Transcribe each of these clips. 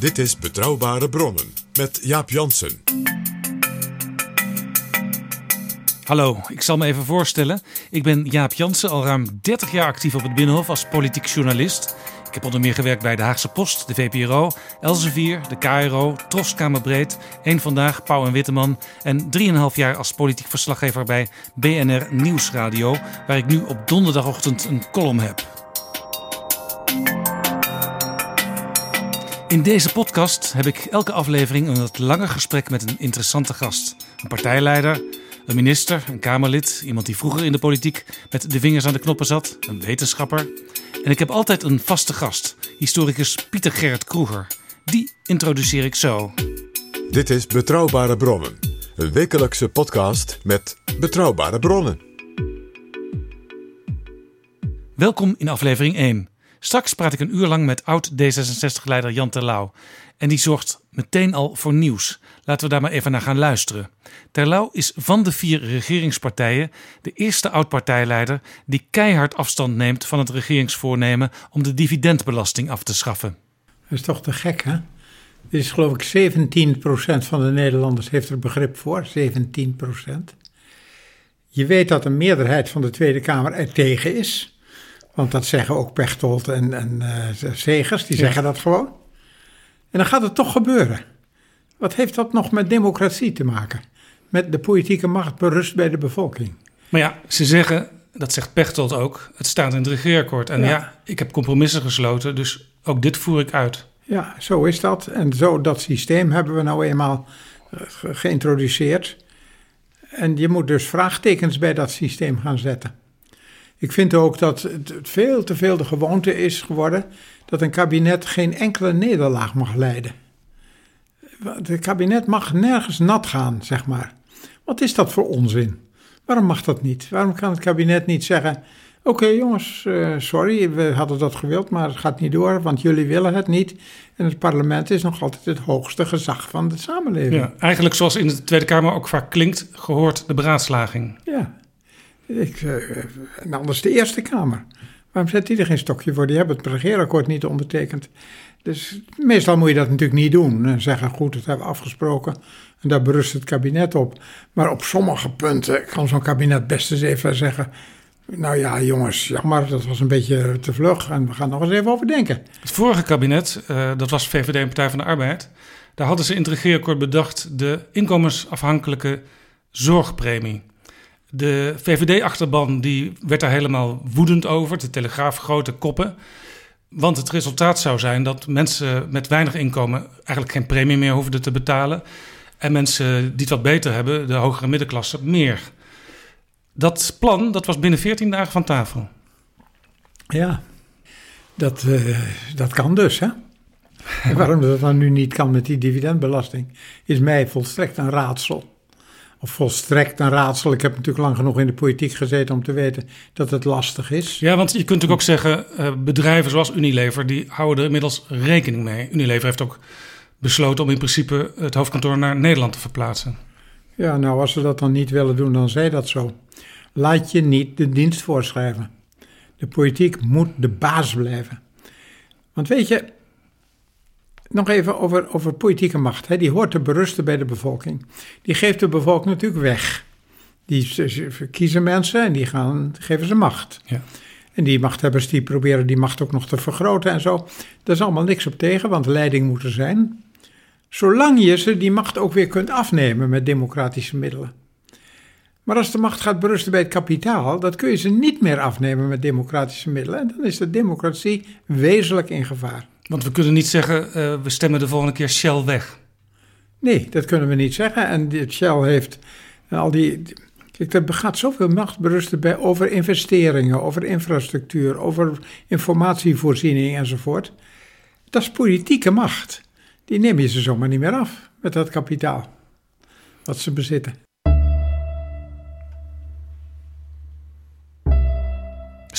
Dit is Betrouwbare Bronnen met Jaap Jansen. Hallo, ik zal me even voorstellen. Ik ben Jaap Jansen, al ruim 30 jaar actief op het Binnenhof als politiek journalist. Ik heb onder meer gewerkt bij de Haagse Post, de VPRO, Elsevier, de KRO, Troskamerbreed, Eén Vandaag, Pauw en Witteman en 3,5 jaar als politiek verslaggever bij BNR Nieuwsradio, waar ik nu op donderdagochtend een column heb. In deze podcast heb ik elke aflevering een wat langer gesprek met een interessante gast. Een partijleider, een minister, een Kamerlid, iemand die vroeger in de politiek met de vingers aan de knoppen zat, een wetenschapper. En ik heb altijd een vaste gast, historicus Pieter Gerrit Kroeger. Die introduceer ik zo. Dit is Betrouwbare Bronnen, een wekelijkse podcast met betrouwbare bronnen. Welkom in aflevering 1. Straks praat ik een uur lang met oud D66-leider Jan Terlouw. En die zorgt meteen al voor nieuws. Laten we daar maar even naar gaan luisteren. Terlouw is van de vier regeringspartijen de eerste oud-partijleider die keihard afstand neemt van het regeringsvoornemen om de dividendbelasting af te schaffen. Dat is toch te gek, hè? Dit is geloof ik 17% van de Nederlanders heeft er begrip voor. 17%. Je weet dat een meerderheid van de Tweede Kamer er tegen is. Want dat zeggen ook Pechtold en, en uh, Segers, die zeggen dat gewoon. En dan gaat het toch gebeuren. Wat heeft dat nog met democratie te maken? Met de politieke macht berust bij de bevolking. Maar ja, ze zeggen, dat zegt Pechtold ook, het staat in het regeerakkoord. En ja, ja ik heb compromissen gesloten, dus ook dit voer ik uit. Ja, zo is dat. En zo dat systeem hebben we nou eenmaal uh, geïntroduceerd. En je moet dus vraagtekens bij dat systeem gaan zetten. Ik vind ook dat het veel te veel de gewoonte is geworden dat een kabinet geen enkele nederlaag mag leiden. Het kabinet mag nergens nat gaan, zeg maar. Wat is dat voor onzin? Waarom mag dat niet? Waarom kan het kabinet niet zeggen: Oké jongens, uh, sorry, we hadden dat gewild, maar het gaat niet door, want jullie willen het niet. En het parlement is nog altijd het hoogste gezag van de samenleving. Ja, eigenlijk zoals in de Tweede Kamer ook vaak klinkt, gehoord de beraadslaging. Ja, ik, uh, en anders de Eerste Kamer. Waarom zet die er geen stokje voor? Die hebben het regeerakkoord niet ondertekend. Dus meestal moet je dat natuurlijk niet doen. En zeggen, goed, dat hebben we afgesproken. En daar berust het kabinet op. Maar op sommige punten kan zo'n kabinet best eens even zeggen... Nou ja, jongens, jammer, dat was een beetje te vlug. En we gaan nog eens even over denken. Het vorige kabinet, uh, dat was VVD en Partij van de Arbeid... daar hadden ze in het regeerakkoord bedacht... de inkomensafhankelijke zorgpremie. De VVD-achterban die werd daar helemaal woedend over. De Telegraaf grote koppen. Want het resultaat zou zijn dat mensen met weinig inkomen eigenlijk geen premie meer hoefden te betalen. En mensen die het wat beter hebben, de hogere middenklasse, meer. Dat plan dat was binnen 14 dagen van tafel. Ja, dat, uh, dat kan dus, hè? Waarom dat dan nu niet kan met die dividendbelasting, is mij volstrekt een raadsel of volstrekt een raadsel. Ik heb natuurlijk lang genoeg in de politiek gezeten om te weten dat het lastig is. Ja, want je kunt natuurlijk ook zeggen, uh, bedrijven zoals Unilever, die houden er inmiddels rekening mee. Unilever heeft ook besloten om in principe het hoofdkantoor naar Nederland te verplaatsen. Ja, nou als ze dat dan niet willen doen, dan zij dat zo. Laat je niet de dienst voorschrijven. De politiek moet de baas blijven. Want weet je, nog even over, over politieke macht. Hè. Die hoort te berusten bij de bevolking. Die geeft de bevolking natuurlijk weg. Die verkiezen mensen en die gaan, geven ze macht. Ja. En die machthebbers die proberen die macht ook nog te vergroten en zo. Daar is allemaal niks op tegen, want leiding moet er zijn. Zolang je ze die macht ook weer kunt afnemen met democratische middelen. Maar als de macht gaat berusten bij het kapitaal, dat kun je ze niet meer afnemen met democratische middelen. En dan is de democratie wezenlijk in gevaar. Want we kunnen niet zeggen, uh, we stemmen de volgende keer Shell weg. Nee, dat kunnen we niet zeggen. En Shell heeft al die. Kijk, er gaat zoveel macht berusten bij over investeringen, over infrastructuur, over informatievoorziening enzovoort. Dat is politieke macht. Die neem je ze zomaar niet meer af met dat kapitaal wat ze bezitten.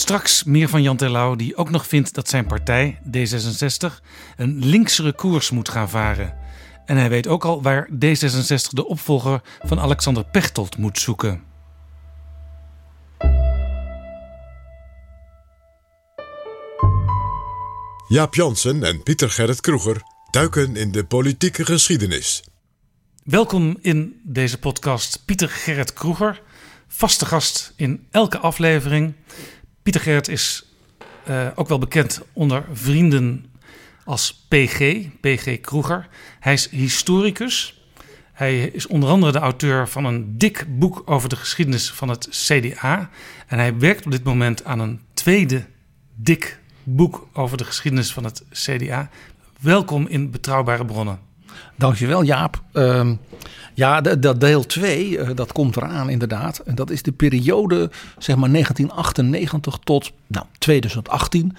Straks meer van Jan Terlouw, die ook nog vindt dat zijn partij, D66, een linksere koers moet gaan varen. En hij weet ook al waar D66 de opvolger van Alexander Pechtold moet zoeken. Jaap Jansen en Pieter Gerrit Kroeger Duiken in de politieke geschiedenis. Welkom in deze podcast Pieter Gerrit Kroeger, vaste gast in elke aflevering. Pieter Gerrit is uh, ook wel bekend onder vrienden als PG, PG Kroeger. Hij is historicus. Hij is onder andere de auteur van een dik boek over de geschiedenis van het CDA. En hij werkt op dit moment aan een tweede dik boek over de geschiedenis van het CDA. Welkom in Betrouwbare Bronnen. Dankjewel Jaap. Uh, ja, dat deel 2, uh, dat komt eraan inderdaad. En dat is de periode zeg maar 1998 tot nou, 2018.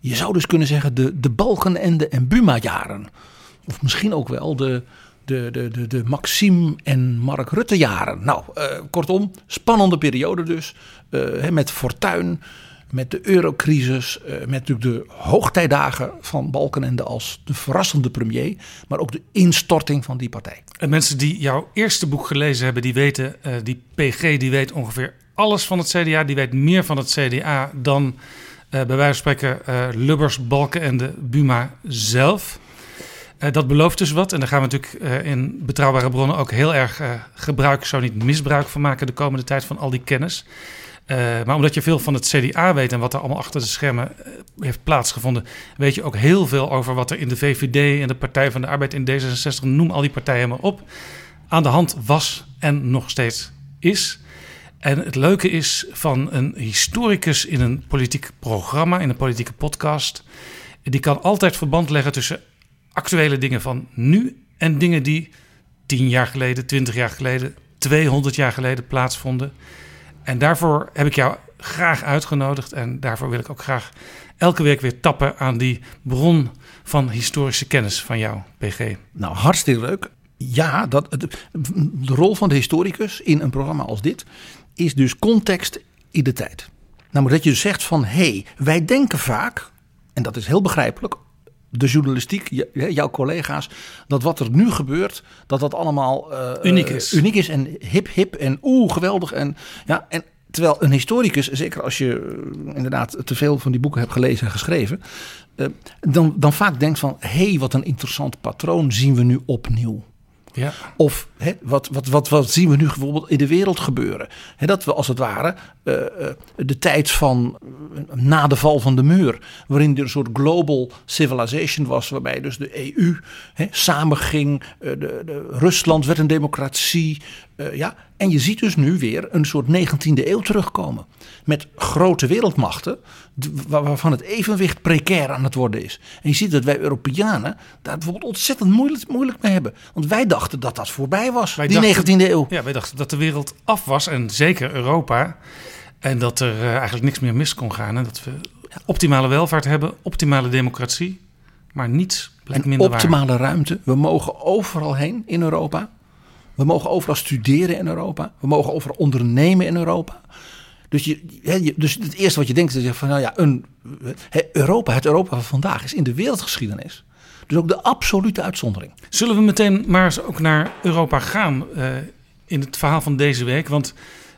Je zou dus kunnen zeggen de, de Balkenende en Buma-jaren. Of misschien ook wel de, de, de, de, de Maxime en Mark Rutte jaren. Nou, uh, kortom, spannende periode dus. Uh, met Fortuin, met de eurocrisis, uh, met natuurlijk de hoogtijdagen van Balkenende als de verrassende premier, maar ook de instorting van die partij. En mensen die jouw eerste boek gelezen hebben, die weten, uh, die PG, die weet ongeveer alles van het CDA, die weet meer van het CDA dan uh, bij wijze van spreken Lubbers, Balkenende, Buma zelf. dat belooft dus wat. En daar gaan we natuurlijk in betrouwbare bronnen ook heel erg gebruik, zo niet misbruik van maken de komende tijd van al die kennis. Uh, maar omdat je veel van het CDA weet en wat er allemaal achter de schermen uh, heeft plaatsgevonden, weet je ook heel veel over wat er in de VVD en de Partij van de Arbeid in D66, noem al die partijen maar op, aan de hand was en nog steeds is. En het leuke is van een historicus in een politiek programma, in een politieke podcast, die kan altijd verband leggen tussen actuele dingen van nu en dingen die tien jaar geleden, twintig jaar geleden, 200 jaar geleden plaatsvonden. En daarvoor heb ik jou graag uitgenodigd. En daarvoor wil ik ook graag elke week weer tappen aan die bron van historische kennis van jou, PG. Nou, hartstikke leuk. Ja, dat, de, rol van de historicus in een programma als dit is dus context in de tijd. Namelijk dat je dus zegt van hé, hey, wij denken vaak, en dat is heel begrijpelijk, de journalistiek, jouw collega's, dat wat er nu gebeurt, dat dat allemaal uh, uniek, is. uniek is en hip hip en oeh geweldig en ja en terwijl een historicus, zeker als je inderdaad te veel van die boeken hebt gelezen en geschreven, uh, dan, dan vaak denkt van hé hey, wat een interessant patroon zien we nu opnieuw. Ja. Of wat, wat, wat, zien we nu bijvoorbeeld in de wereld gebeuren? Dat we als het ware uh, de tijd van uh, na de val van de muur, waarin er een soort global civilization was, waarbij dus de EU hè, samenging, de, de, Rusland werd een democratie. ja. En je ziet dus nu weer een soort 19e eeuw terugkomen. Met grote wereldmachten, waarvan het evenwicht precair aan het worden is. En je ziet dat wij Europeanen daar bijvoorbeeld ontzettend moeilijk, moeilijk mee hebben. Want wij dachten dat dat voorbij was, wij die dachten, 19e eeuw. Ja, wij dachten dat de wereld af was en zeker Europa. En dat er uh, eigenlijk niks meer mis kon gaan. En dat we optimale welvaart hebben, optimale democratie. Maar niets blijkt minder optimale waar. ruimte. We mogen overal heen in Europa. We mogen overal studeren in Europa. We mogen overal ondernemen in Europa. Dus, je, dus het eerste wat je denkt is van nou ja, een, Europa, het Europa van vandaag is in de wereldgeschiedenis. Dus ook de absolute uitzondering. Zullen we meteen maar eens ook naar Europa gaan uh, in het verhaal van deze week? Want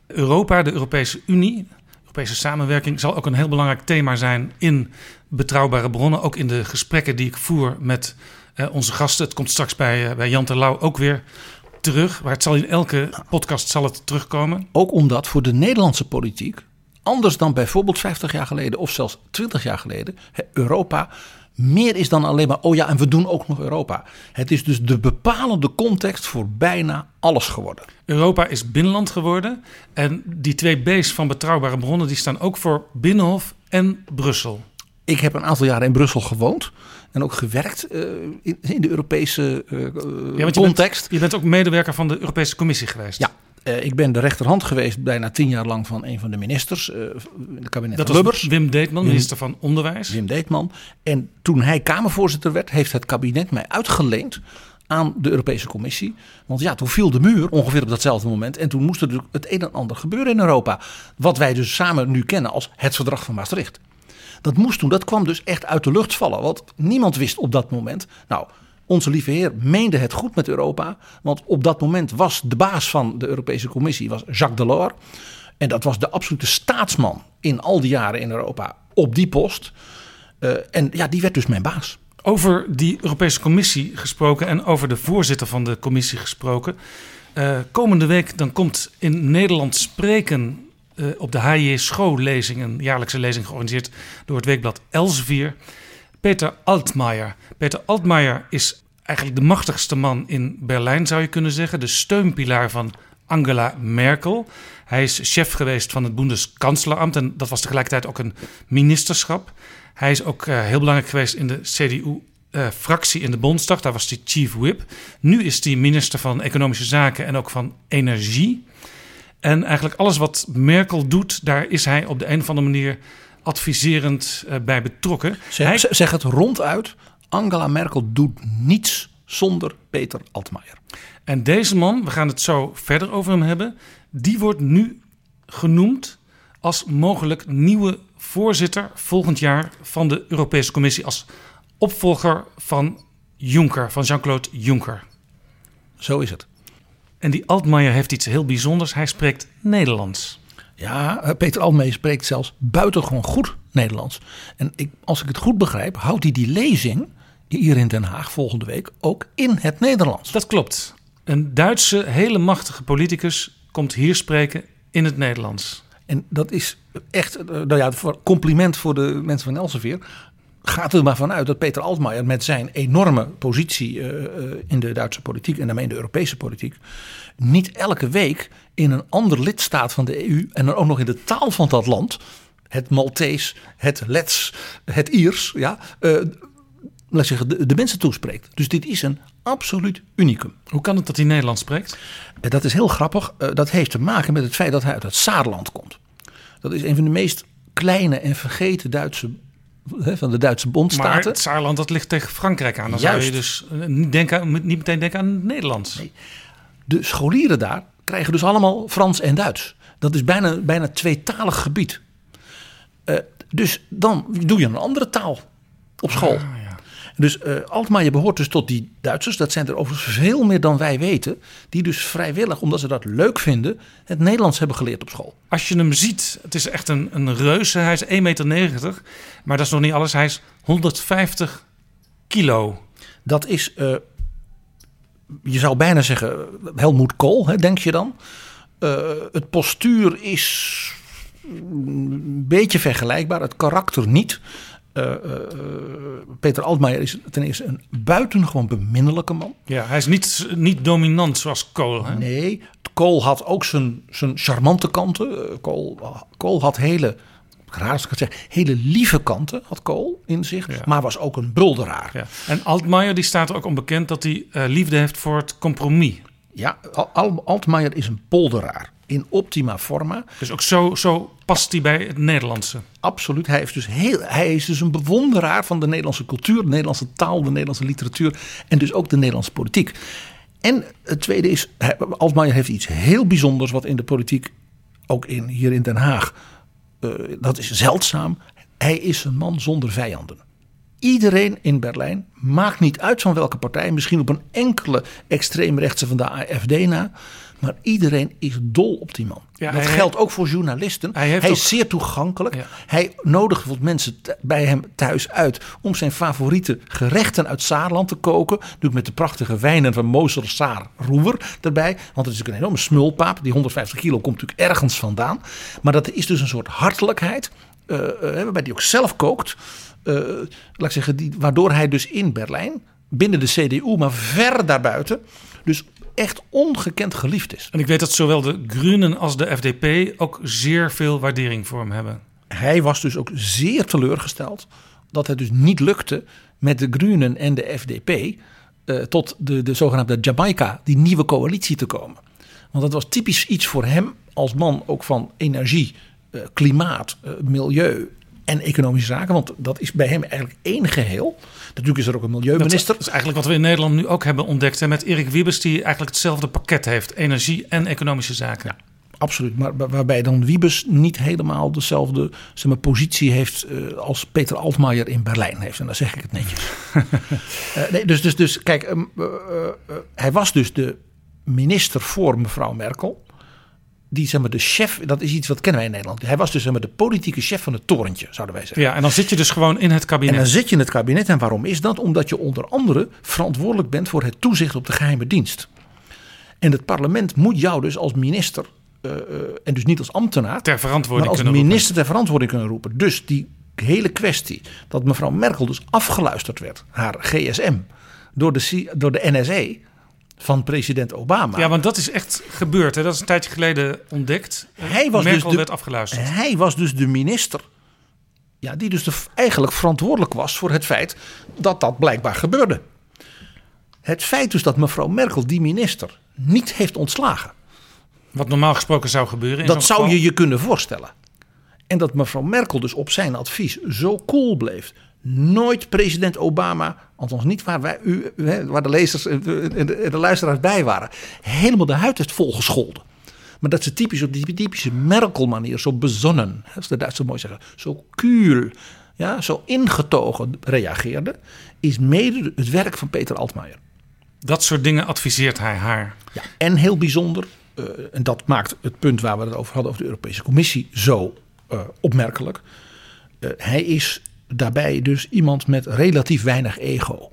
Europa, de Europese Unie, Europese samenwerking, zal ook een heel belangrijk thema zijn in betrouwbare bronnen. Ook in de gesprekken die ik voer met uh, onze gasten. Het komt straks bij, uh, bij Jan Terlouw ook weer terug. Maar het zal in elke podcast zal het terugkomen. Ook omdat voor de Nederlandse politiek, anders dan bijvoorbeeld 50 jaar geleden of zelfs 20 jaar geleden, Europa meer is dan alleen maar, oh ja, en we doen ook nog Europa. Het is dus de bepalende context voor bijna alles geworden. Europa is binnenland geworden. En die twee B's van betrouwbare bronnen, die staan ook voor Binnenhof en Brussel. Ik heb een aantal jaren in Brussel gewoond en ook gewerkt uh, in, in, de Europese ja, je context. Bent, je bent ook medewerker van de Europese Commissie geweest. Ja, uh, ik ben de rechterhand geweest bijna tien jaar lang van een van de ministers uh, in het kabinet Dat Lubbers. Wim Deetman, minister van Onderwijs. Wim Deetman. En toen hij Kamervoorzitter werd, heeft het kabinet mij uitgeleend aan de Europese Commissie. Want ja, toen viel de muur ongeveer op datzelfde moment. En toen moest er het een en ander gebeuren in Europa. Wat wij dus samen nu kennen als het verdrag van Maastricht. Dat moest toen, dat kwam dus echt uit de lucht vallen. Want niemand wist op dat moment. Nou, onze lieve heer meende het goed met Europa. Want op dat moment was de baas van de Europese Commissie was Jacques Delors. En dat was de absolute staatsman in al die jaren in Europa op die post. Uh, en ja, die werd dus mijn baas. Over die Europese Commissie gesproken en over de voorzitter van de commissie gesproken. Uh, komende week dan komt in Nederland spreken uh, op de H.J. Schoo-lezing, een jaarlijkse lezing georganiseerd door het weekblad Elsevier. Peter Altmaier. Peter Altmaier is eigenlijk de machtigste man in Berlijn, zou je kunnen zeggen. De steunpilaar van Angela Merkel. Hij is chef geweest van het Bundeskanzleramt en dat was tegelijkertijd ook een ministerschap. Hij is ook uh, heel belangrijk geweest in de CDU-fractie in de Bondsdag. Daar was hij chief whip. Nu is hij minister van Economische Zaken en ook van Energie. En eigenlijk alles wat Merkel doet, daar is hij op de een of andere manier adviserend uh, bij betrokken. Zeg, hij... zeg het ronduit: Angela Merkel doet niets zonder Peter Altmaier. En deze man, we gaan het zo verder over hem hebben, die wordt nu genoemd als mogelijk nieuwe voorzitter volgend jaar van de Europese Commissie als opvolger van Juncker, van Jean-Claude Juncker. Zo is het. En die Altmaier heeft iets heel bijzonders. Hij spreekt Nederlands. Ja, eh, Peter Altmaier spreekt zelfs buitengewoon goed Nederlands. En ik, als ik het goed begrijp, houdt hij die lezing hier in Den Haag volgende week ook in het Nederlands. Dat klopt. Een Duitse hele machtige politicus komt hier spreken in het Nederlands. En dat is echt, eh, nou ja, compliment voor de mensen van Elsevier. Gaat er maar vanuit dat Peter Altmaier met zijn enorme positie uh, in de Duitse politiek en daarmee in de Europese politiek. niet elke week in een ander lidstaat van de EU en dan ook nog in de taal van dat land. het Maltees, het Lets, het Iers. Ja, uh, laat zeggen, de, de mensen toespreekt. Dus dit is een absoluut unicum. Hoe kan het dat hij Nederlands spreekt? Dat is heel grappig. Dat heeft te maken met het feit dat hij uit het Saarland komt. Dat is een van de meest kleine en vergeten Duitse van de Duitse bondstaten. Maar het Saarland dat ligt tegen Frankrijk aan. Dan Juist. zou je dus niet, denken, niet meteen denken aan het Nederlands. Nee. De scholieren daar krijgen dus allemaal Frans en Duits. Dat is bijna, bijna tweetalig gebied. Uh, dus dan doe je een andere taal op school. Ah, ja. Dus uh, Altmaier behoort dus tot die Duitsers. Dat zijn er overigens veel meer dan wij weten. Die dus vrijwillig, omdat ze dat leuk vinden, het Nederlands hebben geleerd op school. Als je hem ziet, het is echt een, een reuze. Hij is 1,90 meter. Maar dat is nog niet alles. Hij is 150 kilo. Dat is, uh, je zou bijna zeggen, Helmoet Kool, hè, denk je dan. Uh, het postuur is een beetje vergelijkbaar, het karakter niet. Uh, uh, Peter Altmaier is ten eerste een buitengewoon beminnelijke man. Ja, hij is niet, niet dominant zoals Kool. Hè? Nee, Kool had ook zijn, zijn charmante kanten. Kool, Kool had hele, raar als ik het zeg, hele lieve kanten had Kool in zich. Ja. Maar was ook een bulderaar. Ja. En Altmaier die staat er ook onbekend dat hij uh, liefde heeft voor het compromis. Ja, Altmaier is een polderaar in optima forma. Dus ook zo, zo past hij bij het Nederlandse. Absoluut. Hij is, dus heel, hij is dus een bewonderaar van de Nederlandse cultuur, de Nederlandse taal, de Nederlandse literatuur en dus ook de Nederlandse politiek. En het tweede is, Altmaier heeft iets heel bijzonders wat in de politiek, ook in, hier in Den Haag, uh, dat is zeldzaam. Hij is een man zonder vijanden. Iedereen in Berlijn, maakt niet uit van welke partij, misschien op een enkele extreemrechtse van de AFD na, maar iedereen is dol op die man. Ja, dat geldt ook voor journalisten. Hij, hij is ook... zeer toegankelijk. Ja. Hij nodigt bijvoorbeeld mensen bij hem thuis uit om zijn favoriete gerechten uit Saarland te koken. Doet met de prachtige wijnen van Moser Saar Roever erbij. Want het is een enorme smulpaap. Die 150 kilo komt natuurlijk ergens vandaan. Maar dat is dus een soort hartelijkheid. Uh, uh, waarbij hij ook zelf kookt. Uh, laat ik zeggen, die, waardoor hij dus in Berlijn, binnen de CDU, maar ver daarbuiten, dus echt ongekend geliefd is. En ik weet dat zowel de Groenen als de FDP ook zeer veel waardering voor hem hebben. Hij was dus ook zeer teleurgesteld dat het dus niet lukte met de Groenen en de FDP uh, tot de, de zogenaamde Jamaica, die nieuwe coalitie te komen. Want dat was typisch iets voor hem als man ook van energie, uh, klimaat, uh, milieu en economische zaken. Want dat is bij hem eigenlijk één geheel. Natuurlijk is er ook een milieuminister. Dat is eigenlijk wat we in Nederland nu ook hebben ontdekt. Hè, met Erik Wiebes die eigenlijk hetzelfde pakket heeft. Energie en economische zaken. Ja. Absoluut, maar waarbij dan Wiebes niet helemaal dezelfde zeg maar, positie heeft uh, als Peter Altmaier in Berlijn heeft. En dan zeg ik het netjes. uh, nee, dus, dus, dus kijk, uh, hij was dus de minister voor mevrouw Merkel. Die zeg maar de chef, dat is iets wat kennen wij in Nederland. Hij was dus zeg maar de politieke chef van het torentje, zouden wij zeggen. Ja, en dan zit je dus gewoon in het kabinet. En dan zit je in het kabinet. En waarom is dat? Omdat je onder andere verantwoordelijk bent voor het toezicht op de geheime dienst. En het parlement moet jou dus als minister, uh, uh, en dus niet als ambtenaar, ter verantwoording maar als kunnen minister roepen. ter verantwoording kunnen roepen. Dus die hele kwestie dat mevrouw Merkel dus afgeluisterd werd, haar GSM, door de, door de NSA van president Obama. Ja, want dat is echt gebeurd. Hè? Dat is een tijdje geleden ontdekt. Hij was Merkel dus de, werd afgeluisterd. Hij was dus de minister ja, die dus de, eigenlijk verantwoordelijk was voor het feit dat dat blijkbaar gebeurde. Het feit dus dat mevrouw Merkel die minister niet heeft ontslagen. Wat normaal gesproken zou gebeuren. dat zou je je kunnen voorstellen. En dat mevrouw Merkel dus op zijn advies zo cool bleef. Nooit president Obama, althans niet waar, wij, u, waar de lezers en de, de luisteraars bij waren, helemaal de huid heeft volgescholden. Maar dat ze typisch op die typische Merkel-manier, zo bezonnen, als de Duitsers mooi zeggen, zo kuul, ja, zo ingetogen reageerde, is mede het werk van Peter Altmaier. Dat soort dingen adviseert hij haar. Ja, en heel bijzonder, uh, en dat maakt het punt waar we het over hadden over de Europese Commissie zo uh, opmerkelijk. Uh, hij is daarbij dus iemand met relatief weinig ego.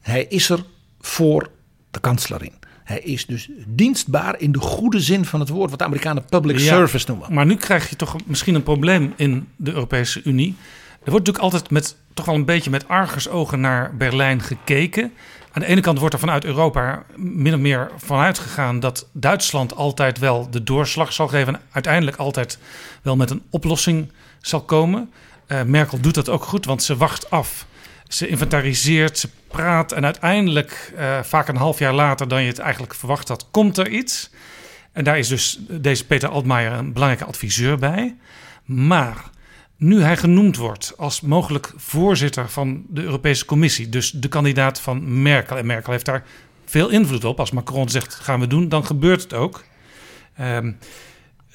Hij is er voor de kanslerin. Hij is dus dienstbaar in de goede zin van het woord, wat de Amerikanen public Ja, service noemen. Maar nu krijg je toch misschien een probleem in de Europese Unie. Er wordt natuurlijk altijd met, toch wel een beetje met argusogen naar Berlijn gekeken. Aan de ene kant wordt er vanuit Europa min of meer vanuit gegaan dat Duitsland altijd wel de doorslag zal geven. En uiteindelijk altijd wel met een oplossing zal komen. Uh, Merkel doet dat ook goed, want ze wacht af. Ze inventariseert, ze praat en uiteindelijk, uh, vaak een half jaar later dan je het eigenlijk verwacht had, komt er iets. En daar is dus deze Peter Altmaier een belangrijke adviseur bij. Maar nu hij genoemd wordt als mogelijk voorzitter van de Europese Commissie, dus de kandidaat van Merkel, en Merkel heeft daar veel invloed op. Als Macron zegt gaan we doen, dan gebeurt het ook. Um,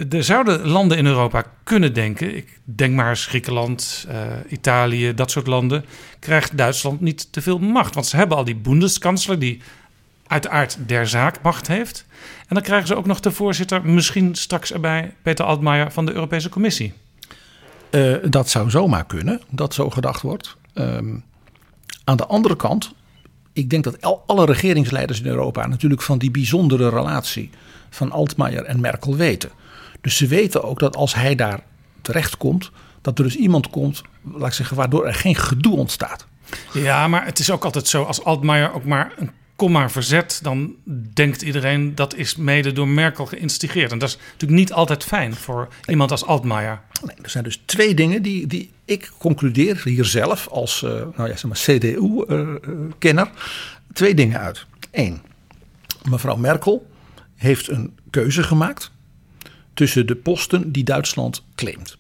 er zouden landen in Europa kunnen denken, ik denk maar eens Griekenland, uh, Italië, dat soort landen, krijgt Duitsland niet te veel macht. Want ze hebben al die Bundeskanzler die uiteraard der zaak macht heeft. En dan krijgen ze ook nog de voorzitter, misschien straks erbij, Peter Altmaier van de Europese Commissie. Uh, dat zou zomaar kunnen, dat zo gedacht wordt. Um, aan de andere kant, ik denk dat al, alle regeringsleiders in Europa natuurlijk van die bijzondere relatie van Altmaier en Merkel weten. Dus ze weten ook dat als hij daar terechtkomt, dat er dus iemand komt, laat ik zeggen, waardoor er geen gedoe ontstaat. Ja, maar het is ook altijd zo, als Altmaier ook maar een komma verzet, dan denkt iedereen dat is mede door Merkel geïnstigeerd. En dat is natuurlijk niet altijd fijn voor iemand als Altmaier. Nee, er zijn dus twee dingen die, die ik concludeer hier zelf als uh, nou ja, zeg maar CDU-kenner. Uh, twee dingen uit. Eén, mevrouw Merkel heeft een keuze gemaakt tussen de posten die Duitsland claimt.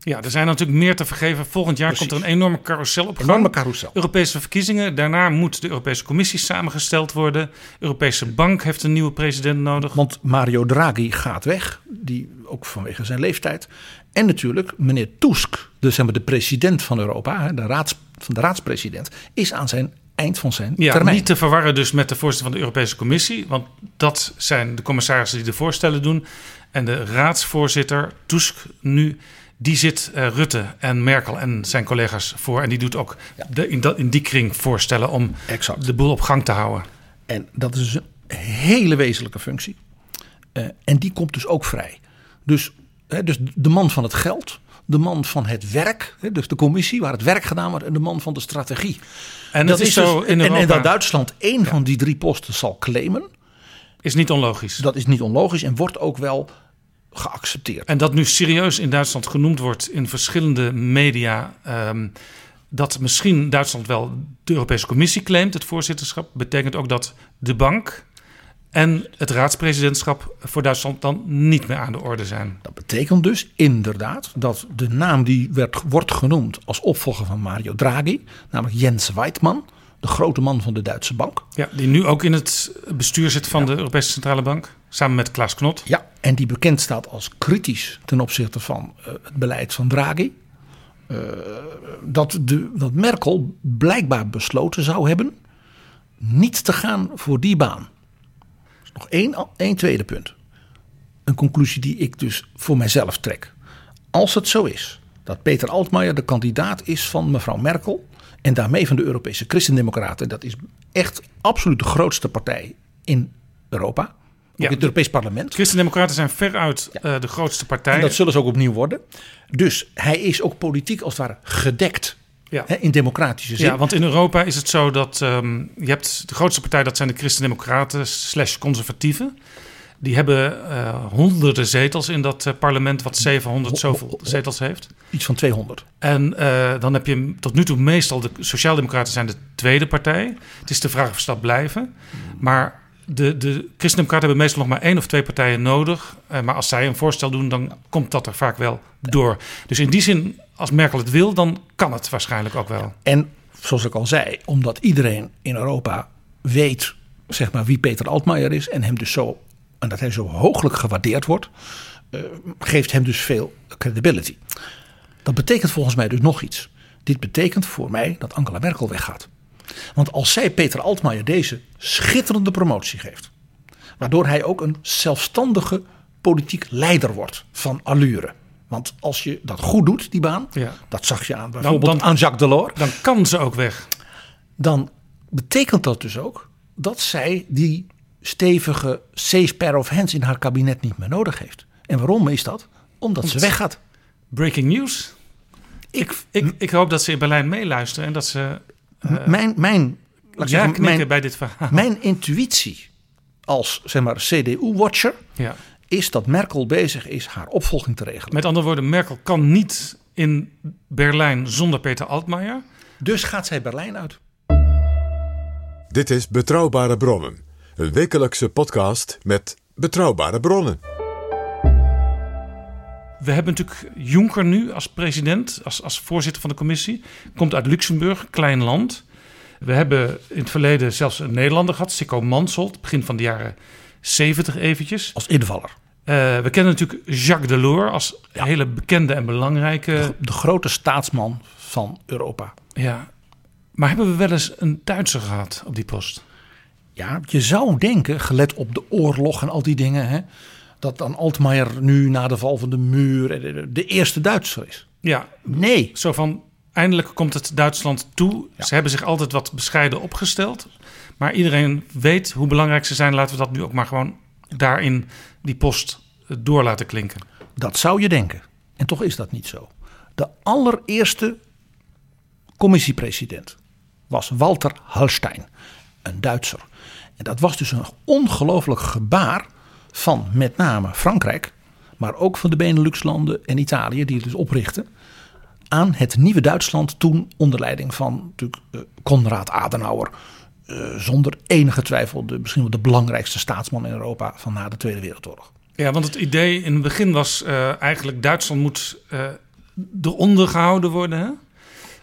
Ja, er zijn natuurlijk meer te vergeven. Volgend jaar Precies. komt er een enorme carousel op gang. Enorme carousel. Europese verkiezingen. Daarna moet de Europese Commissie samengesteld worden. De Europese Bank heeft een nieuwe president nodig. Want Mario Draghi gaat weg, die, ook vanwege zijn leeftijd. En natuurlijk meneer Tusk, de, zeg maar, de president van Europa, de, raads, van de raadspresident, is aan zijn eind van zijn Ja, termijn. niet te verwarren dus met de voorzitter van de Europese Commissie. Want dat zijn de commissarissen die de voorstellen doen. En de raadsvoorzitter, Tusk nu, die zit uh, Rutte en Merkel en zijn collega's voor. En die doet ook Ja. de, in, dat, in die kring voorstellen om Exact. de boel op gang te houden. En dat is een hele wezenlijke functie. Eh, en die komt dus ook vrij. Dus, hè, dus de man van het geld, de man van het werk, hè, dus de commissie waar het werk gedaan wordt, en de man van de strategie. En dat, is zo dus- in Europa. en dat Duitsland één van die drie posten zal claimen, is niet onlogisch. dat is niet onlogisch en wordt ook wel geaccepteerd. En dat nu serieus in Duitsland genoemd wordt in verschillende media. ehm, dat misschien Duitsland wel de Europese Commissie claimt, het voorzitterschap, betekent ook dat de bank en het raadspresidentschap voor Duitsland dan niet meer aan de orde zijn. Dat betekent dus inderdaad dat de naam die werd, wordt genoemd als opvolger van Mario Draghi, namelijk Jens Weidmann, de grote man van de Duitse bank. Ja, die nu ook in het bestuur zit van de Europese Centrale Bank, samen met Klaas Knot. Ja, en die bekend staat als kritisch ten opzichte van uh, het beleid van Draghi. Uh, dat, de, dat Merkel blijkbaar besloten zou hebben niet te gaan voor die baan. Dus nog één, één tweede punt. een conclusie die ik dus voor mijzelf trek. Als het zo is dat Peter Altmaier de kandidaat is van mevrouw Merkel en daarmee van de Europese Christendemocraten, dat is echt absoluut de grootste partij in Europa, ook Ja, in het Europees Parlement. Christen-Democraten zijn veruit eh, de grootste partij. En dat zullen ze ook opnieuw worden. Dus hij is ook politiek als het ware gedekt ja. hè, in democratische zin. ja, want in Europa is het zo dat ehm, je hebt de grootste partij, dat zijn de Christen-Democraten slash conservatieven. Die hebben eh, honderden zetels in dat eh, parlement, wat 700 zoveel zetels heeft. Iets van 200. En eh, dan heb je tot nu toe meestal de Sociaaldemocraten zijn de tweede partij. Het is de vraag of ze dat blijven. Maar de, de Christen-Democraten hebben meestal nog maar één of twee partijen nodig. Maar als zij een voorstel doen, dan komt dat er vaak wel door. Dus in die zin, als Merkel het wil, dan kan het waarschijnlijk ook wel. En zoals ik al zei, omdat iedereen in Europa weet zeg maar, wie Peter Altmaier is en hem dus zo en dat hij zo hooglijk gewaardeerd wordt, eh, geeft hem dus veel credibility. Dat betekent volgens mij dus nog iets. Dit betekent voor mij dat Angela Merkel weggaat. Want als zij Peter Altmaier deze schitterende promotie geeft, waardoor hij ook een zelfstandige politiek leider wordt van allure. Want als je dat goed doet, die baan, Ja. dat zag je aan bijvoorbeeld dan- aan Jacques Delors, Dan kan ze ook weg. dan betekent dat dus ook dat zij die stevige C-pair of hands in haar kabinet niet meer nodig heeft. En waarom is dat? Omdat ze weggaat. Breaking news. Ik, Ik, ik hoop dat ze in Berlijn meeluisteren en dat ze mijn, mijn, laat ik ja zeggen, knikken mijn, bij dit verhaal. mijn intuïtie als zeg maar, CDU-watcher Ja. is dat Merkel bezig is haar opvolging te regelen. Met andere woorden, Merkel kan niet in Berlijn zonder Peter Altmaier. Dus gaat zij Berlijn uit. Dit is Betrouwbare Bronnen, een wekelijkse podcast met betrouwbare bronnen. We hebben natuurlijk Juncker nu als president, als, als voorzitter van de commissie. Komt uit Luxemburg, klein land. We hebben in het verleden zelfs een Nederlander gehad, Sikko Mansholt, begin van de jaren 70 eventjes. Als invaller. Eh, we kennen natuurlijk Jacques Delors als hele bekende en belangrijke. De grote staatsman van Europa. Ja. Maar hebben we wel eens een Duitser gehad op die post? Ja, je zou denken, gelet op de oorlog en al die dingen, hè, dat dan Altmaier nu na de val van de muur eh, de, eerste Duitser is. Ja, Nee. zo van eindelijk komt het Duitsland toe. Ze hebben zich altijd wat bescheiden opgesteld. Maar iedereen weet hoe belangrijk ze zijn. Laten we dat nu ook maar gewoon daarin die post eh, door laten klinken. Dat zou je denken. En toch is dat niet zo. De allereerste commissiepresident was Walter Hallstein, een Duitser. En dat was dus een ongelooflijk gebaar van met name Frankrijk, maar ook van de Benelux-landen en Italië, die het dus oprichten, aan het nieuwe Duitsland toen onder leiding van natuurlijk eh, Konrad Adenauer. eh, zonder enige twijfel de, misschien wel de belangrijkste staatsman in Europa van na de Tweede Wereldoorlog. Ja, want het idee in het begin was eh, eigenlijk Duitsland moet eh eronder gehouden worden.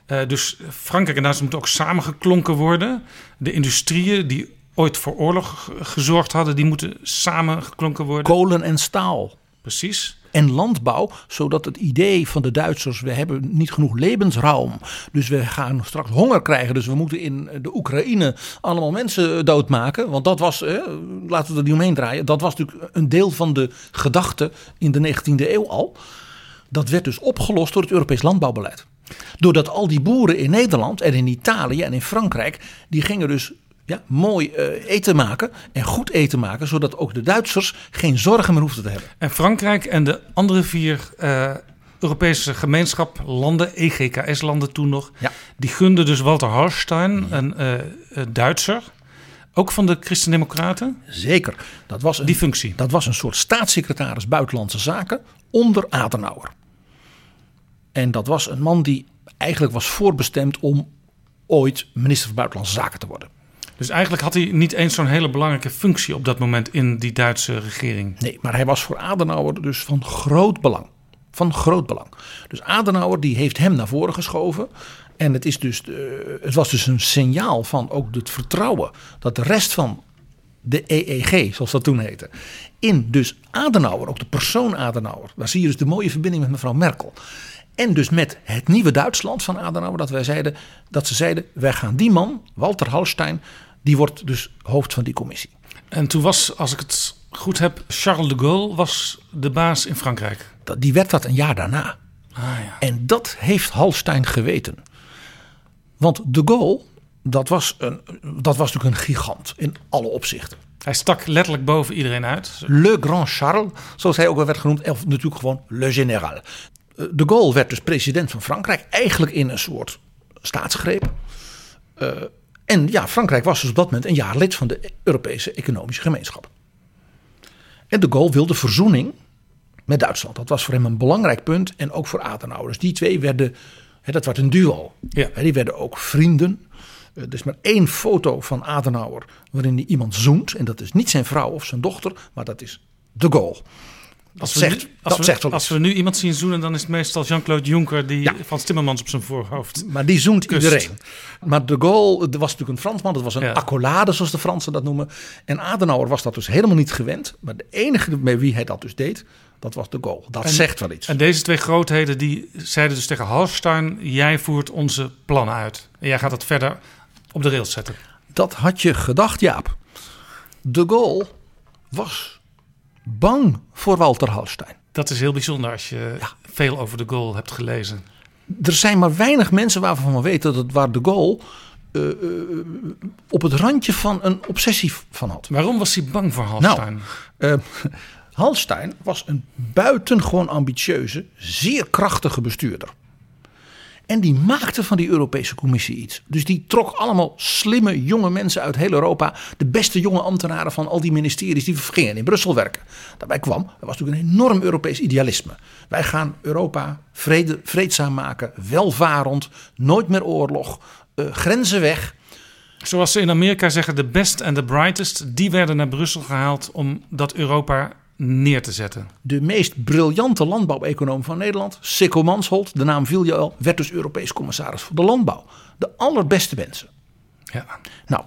Hè? Dus Frankrijk en Duitsland moeten ook samengeklonken worden. De industrieën die ooit voor oorlog gezorgd hadden, die moeten samengeklonken worden. Kolen en staal. Precies. en landbouw, zodat het idee van de Duitsers, we hebben niet genoeg levensruim, dus we gaan straks honger krijgen, dus we moeten in de Oekraïne allemaal mensen doodmaken, want dat was, eh, laten we er niet omheen draaien, dat was natuurlijk een deel van de gedachte in de 19e eeuw al. Dat werd dus opgelost door het Europees landbouwbeleid. Doordat al die boeren in Nederland en in Italië en in Frankrijk, die gingen dus ja, mooi eh, eten maken en goed eten maken, zodat ook de Duitsers geen zorgen meer hoefden te hebben. En Frankrijk en de andere vier eh, Europese gemeenschap landen, EGKS-landen toen nog, Ja. die gunden dus Walter Hallstein, een eh, Duitser, ook van de Christen-Democraten, Zeker. Dat was een, die functie. dat was een soort staatssecretaris Buitenlandse Zaken onder Adenauer. En dat was een man die eigenlijk was voorbestemd om ooit minister van Buitenlandse Zaken te worden. Dus eigenlijk had hij niet eens zo'n hele belangrijke functie op dat moment in die Duitse regering. Nee, maar hij was voor Adenauer dus van groot belang. Van groot belang. Dus Adenauer die heeft hem naar voren geschoven. En het, is dus de- het was dus een signaal van ook het vertrouwen dat de rest van de EEG, zoals dat toen heette, in dus Adenauer, ook de persoon Adenauer, daar zie je dus de mooie verbinding met mevrouw Merkel. En dus met het nieuwe Duitsland van Adenauer, dat, wij zeiden, dat ze zeiden, wij gaan die man, Walter Hallstein, die wordt dus hoofd van die commissie. En toen was, als ik het goed heb, Charles de Gaulle was de baas in Frankrijk. Dat- Die werd dat een jaar daarna. Ah ja. En dat heeft Halstein geweten. Want de Gaulle, dat was, een, dat was natuurlijk een gigant in alle opzichten. Hij stak letterlijk boven iedereen uit. Le Grand Charles, zoals hij ook wel werd genoemd, of natuurlijk gewoon Le Général. Eh, De Gaulle werd dus president van Frankrijk, eigenlijk in een soort staatsgreep. Eh, en ja, Frankrijk was dus op dat moment een jaar lid van de Europese Economische Gemeenschap. En de Gaulle wilde verzoening met Duitsland. Dat was voor hem een belangrijk punt en ook voor Adenauer. Dus die twee werden, hè, dat werd een duo. Ja. Hè, Die werden ook vrienden. Eh, Er is maar één foto van Adenauer waarin hij iemand zoent. En dat is niet zijn vrouw of zijn dochter, maar dat is de Gaulle. Dat Als we, zegt, nu, als, dat we, zegt wel als we nu iemand zien zoenen, dan is het meestal Jean-Claude Juncker die Ja. van Timmermans op zijn voorhoofd. Maar die zoent Kust. iedereen. Maar de Gaulle, dat was natuurlijk een Fransman. Dat was een Ja. accolade, zoals de Fransen dat noemen. En Adenauer was dat dus helemaal niet gewend. Maar de enige met wie hij dat dus deed, dat was de Gaulle. Dat En- zegt wel iets. En deze twee grootheden die zeiden dus tegen Hallstein: jij voert onze plannen uit. En jij gaat het verder op de rails zetten. Dat had je gedacht, Jaap. De Gaulle was bang voor Walter Hallstein. Dat is heel bijzonder als je veel over de goal hebt gelezen. Er zijn maar weinig mensen waarvan we weten dat waar de Gaulle eh, eh, op het randje van een obsessie van had. Waarom was hij bang voor Hallstein? Eh, Hallstein was een buitengewoon ambitieuze, zeer krachtige bestuurder. En die maakte van die Europese Commissie iets. Dus die trok allemaal slimme jonge mensen uit heel Europa. De beste jonge ambtenaren van al die ministeries die gingen in Brussel werken. Daarbij kwam, er was natuurlijk een enorm Europees idealisme. Wij gaan Europa vrede, vreedzaam maken, welvarend, nooit meer oorlog, eh, grenzen weg. Zoals ze in Amerika zeggen, de best en de brightest, die werden naar Brussel gehaald om dat Europa neer te zetten. De meest briljante landbouweconoom van Nederland, Sikko Mansholt, de naam viel je al, werd dus Europees commissaris voor de landbouw. De allerbeste mensen. Ja. Nou,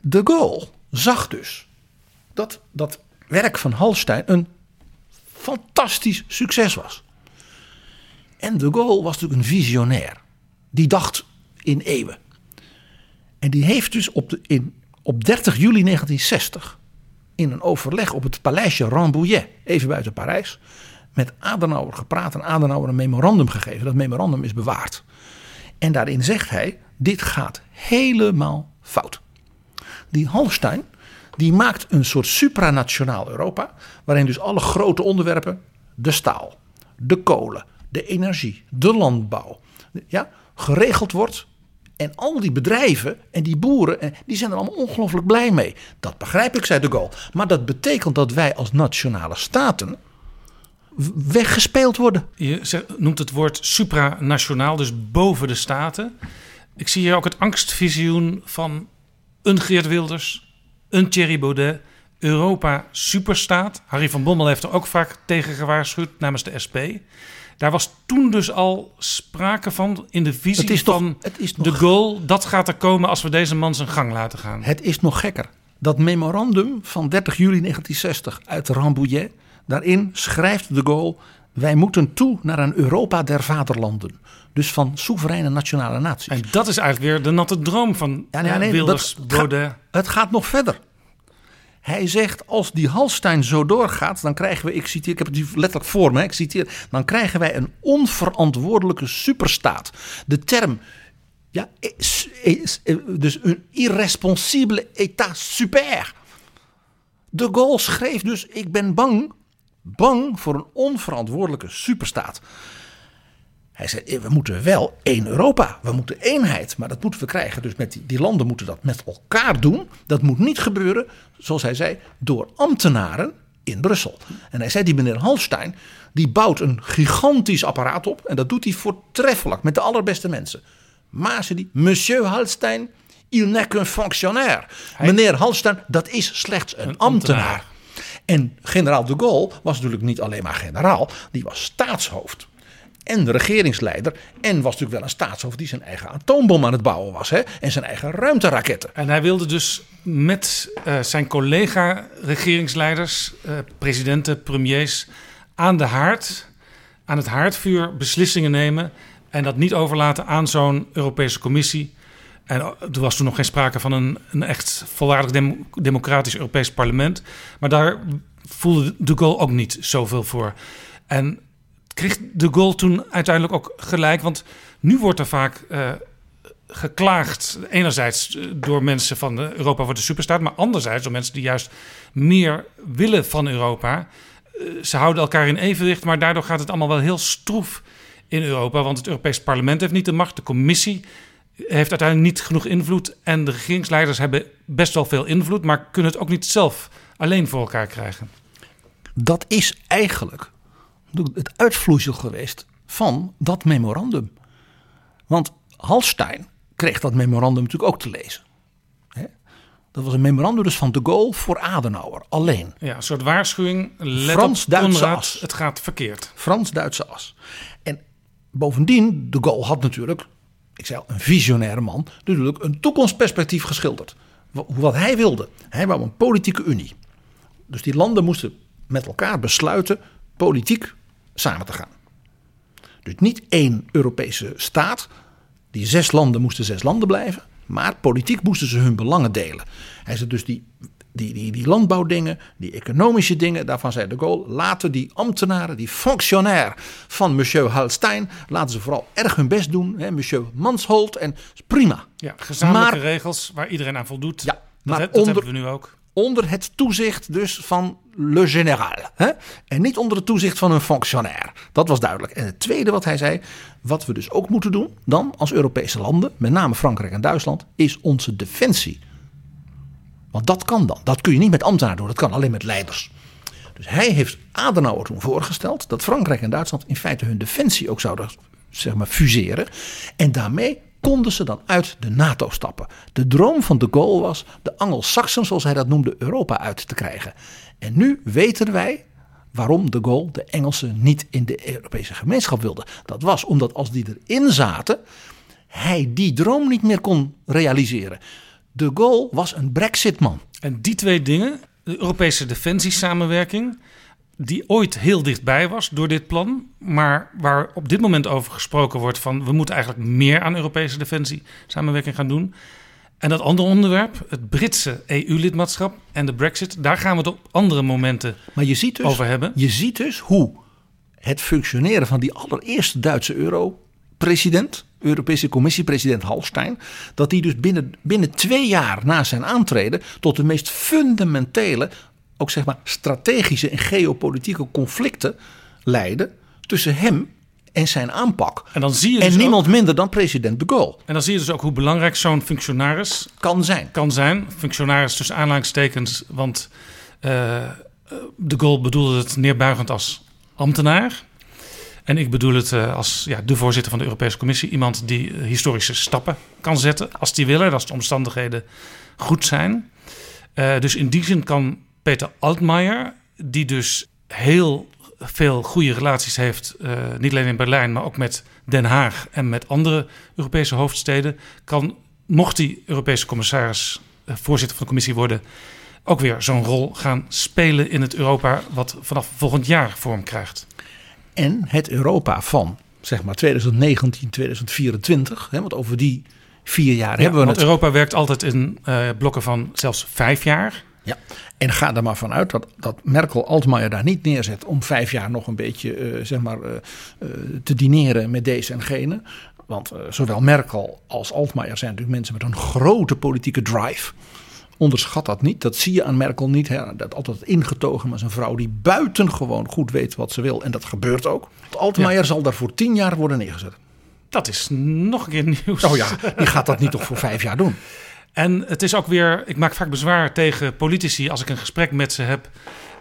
de Gaulle zag dus dat dat werk van Hallstein een fantastisch succes was. En de Gaulle was natuurlijk een visionair. Die dacht in eeuwen. En die heeft dus op, de, in, op 30 juli 1960 in een overleg op het paleisje Rambouillet, even buiten Parijs, met Adenauer gepraat en Adenauer een memorandum gegeven. Dat memorandum is bewaard. En daarin zegt hij: dit gaat helemaal fout. Die Hallstein die maakt een soort supranationaal Europa, waarin dus alle grote onderwerpen, de staal, de kolen, de energie, de landbouw, ja, geregeld wordt. En al die bedrijven en die boeren, eh, die zijn er allemaal ongelooflijk blij mee. Dat begrijp ik, zei de Gaulle. Maar dat betekent dat wij als nationale staten weggespeeld worden. Je noemt het woord supranationaal, dus boven de staten. Ik zie hier ook het angstvisioen van een Geert Wilders, een Thierry Baudet, Europa superstaat. Harry van Bommel heeft er ook vaak tegen gewaarschuwd namens de SP. Daar was toen dus al sprake van in de visie Het is toch- van het is nog- de goal. Dat gaat er komen als we deze man zijn gang laten gaan. Het is nog gekker. Dat memorandum van 30 juli 1960 uit Rambouillet. Daarin schrijft de Gaulle: wij moeten toe naar een Europa der vaderlanden. Dus van soevereine nationale naties. En dat is eigenlijk weer de natte droom van Ja, nee, nee, Wilders, dat Baudet. Gaat, het gaat nog verder. Hij zegt, als die Halstein zo doorgaat, dan krijgen we, ik citeer, ik heb het letterlijk voor me, ik citeer, dan krijgen wij een onverantwoordelijke superstaat. De term, ja, is, is- dus een irresponsibele état super. De Gaulle schreef dus, ik ben bang, bang voor een onverantwoordelijke superstaat. Hij zei, eh, we moeten wel één Europa. We moeten eenheid. Maar dat moeten we krijgen. Dus met die, die landen moeten dat met elkaar doen. Dat moet niet gebeuren, zoals hij zei, door ambtenaren in Brussel. En hij zei, die meneer Hallstein, die bouwt een gigantisch apparaat op. En dat doet hij voortreffelijk met de allerbeste mensen. Maar zei die, monsieur Hallstein, il n'est qu'un fonctionnaire. Meneer Hallstein, dat is slechts een, ambtenaar. ambtenaar. En generaal de Gaulle was natuurlijk niet alleen maar generaal, die was staatshoofd. En de regeringsleider. En was natuurlijk wel een staatshoofd die zijn eigen atoombom aan het bouwen was. Hè? En zijn eigen ruimteraketten. En hij wilde dus met eh, zijn collega-regeringsleiders, eh, presidenten, premiers, aan de haard, aan het haardvuur beslissingen nemen. En dat niet overlaten aan zo'n Europese Commissie. En er was toen nog geen sprake van een, een echt volwaardig dem- democratisch Europees parlement. Maar daar voelde de Gaulle ook niet zoveel voor. En kreeg de Gaulle toen uiteindelijk ook gelijk. Want nu wordt er vaak uh, geklaagd. Enerzijds door mensen van Europa wordt de superstaat. Maar anderzijds door mensen die juist meer willen van Europa. Uh, ze houden elkaar in evenwicht. Maar daardoor gaat het allemaal wel heel stroef in Europa. Want het Europees parlement heeft niet de macht. De commissie heeft uiteindelijk niet genoeg invloed. En de regeringsleiders hebben best wel veel invloed. Maar kunnen het ook niet zelf alleen voor elkaar krijgen. Dat is eigenlijk het uitvloeisel geweest van dat memorandum. Want Hallstein kreeg dat memorandum natuurlijk ook te lezen. Dat was een memorandum dus van de Gaulle voor Adenauer, alleen. Ja, een soort waarschuwing. Let Frans-Duitse as. Het gaat verkeerd. Frans-Duitse as. En bovendien, de Gaulle had natuurlijk, ik zei al, een visionaire man, natuurlijk een toekomstperspectief geschilderd. Wat hij wilde. Hij wou een politieke unie. Dus die landen moesten met elkaar besluiten politiek samen te gaan. Dus niet één Europese staat. Die zes landen moesten zes landen blijven. Maar politiek moesten ze hun belangen delen. Hij zei dus die, die, die, die landbouwdingen, die economische dingen. Daarvan zei de Gaulle, laten die ambtenaren, die functionair van monsieur Halstein. Laten ze vooral erg hun best doen. Hè, monsieur Mansholt en prima. Ja, gezamenlijke maar, regels waar iedereen aan voldoet. Ja, maar dat, dat hebben we nu ook onder het toezicht dus van le général. Hè? En niet onder het toezicht van een functionair. Dat was duidelijk. En het tweede wat hij zei, wat we dus ook moeten doen dan als Europese landen, met name Frankrijk en Duitsland, is onze defensie. Want dat kan dan. Dat kun je niet met ambtenaren doen, dat kan alleen met leiders. Dus hij heeft Adenauer toen voorgesteld dat Frankrijk en Duitsland in feite hun defensie ook zouden zeg maar, fuseren. En daarmee konden ze dan uit de NATO stappen. De droom van de Gaulle was de Angelsaksen, zoals hij dat noemde, Europa uit te krijgen. En nu weten wij waarom de Gaulle de Engelsen niet in de Europese gemeenschap wilde. Dat was omdat als die erin zaten, hij die droom niet meer kon realiseren. De Gaulle was een Brexit-man. En die twee dingen, de Europese defensiesamenwerking die ooit heel dichtbij was door dit plan, maar waar op dit moment over gesproken wordt van we moeten eigenlijk meer aan Europese defensie samenwerking gaan doen. En dat andere onderwerp, het Britse EU-lidmaatschap en de Brexit, daar gaan we het op andere momenten maar je ziet dus, over hebben. Je ziet dus hoe het functioneren van die allereerste Duitse euro-president, Europese Commissie-president Hallstein, dat die dus binnen, binnen twee jaar na zijn aantreden tot de meest fundamentele ook zeg maar strategische en geopolitieke conflicten leiden tussen hem en zijn aanpak. En, dan zie je dus niemand minder dan president de Gaulle. En dan zie je dus ook hoe belangrijk zo'n functionaris kan zijn. Kan zijn. Functionaris tussen aanleidingstekens, want uh, de Gaulle bedoelde het neerbuigend als ambtenaar. En ik bedoel het uh, als ja, de voorzitter van de Europese Commissie. Iemand die historische stappen kan zetten als die willen, als de omstandigheden goed zijn. dus in die zin kan Peter Altmaier, die dus heel veel goede relaties heeft, uh, niet alleen in Berlijn, maar ook met Den Haag en met andere Europese hoofdsteden, kan, mocht die Europese commissaris, uh, voorzitter van de commissie worden, ook weer zo'n rol gaan spelen in het Europa wat vanaf volgend jaar vorm krijgt. En het Europa van zeg maar 2019, 2024, hè, want over die vier jaar ja, hebben we want het. Europa werkt altijd in uh, blokken van zelfs vijf jaar. Ja, en ga er maar vanuit dat, dat Merkel Altmaier daar niet neerzet om vijf jaar nog een beetje uh, zeg maar, uh, uh, te dineren met deze en gene. Want zowel Merkel als Altmaier zijn natuurlijk mensen met een grote politieke drive. Onderschat dat niet. Dat zie je aan Merkel niet. Hè. Dat altijd ingetogen, maar is een vrouw die buitengewoon goed weet wat ze wil. En dat gebeurt ook. Altmaier zal daar voor tien jaar worden neergezet. Dat is nog een keer nieuws. Oh ja, die gaat dat niet toch voor vijf jaar doen. En het is ook weer, ik maak vaak bezwaar tegen politici als ik een gesprek met ze heb.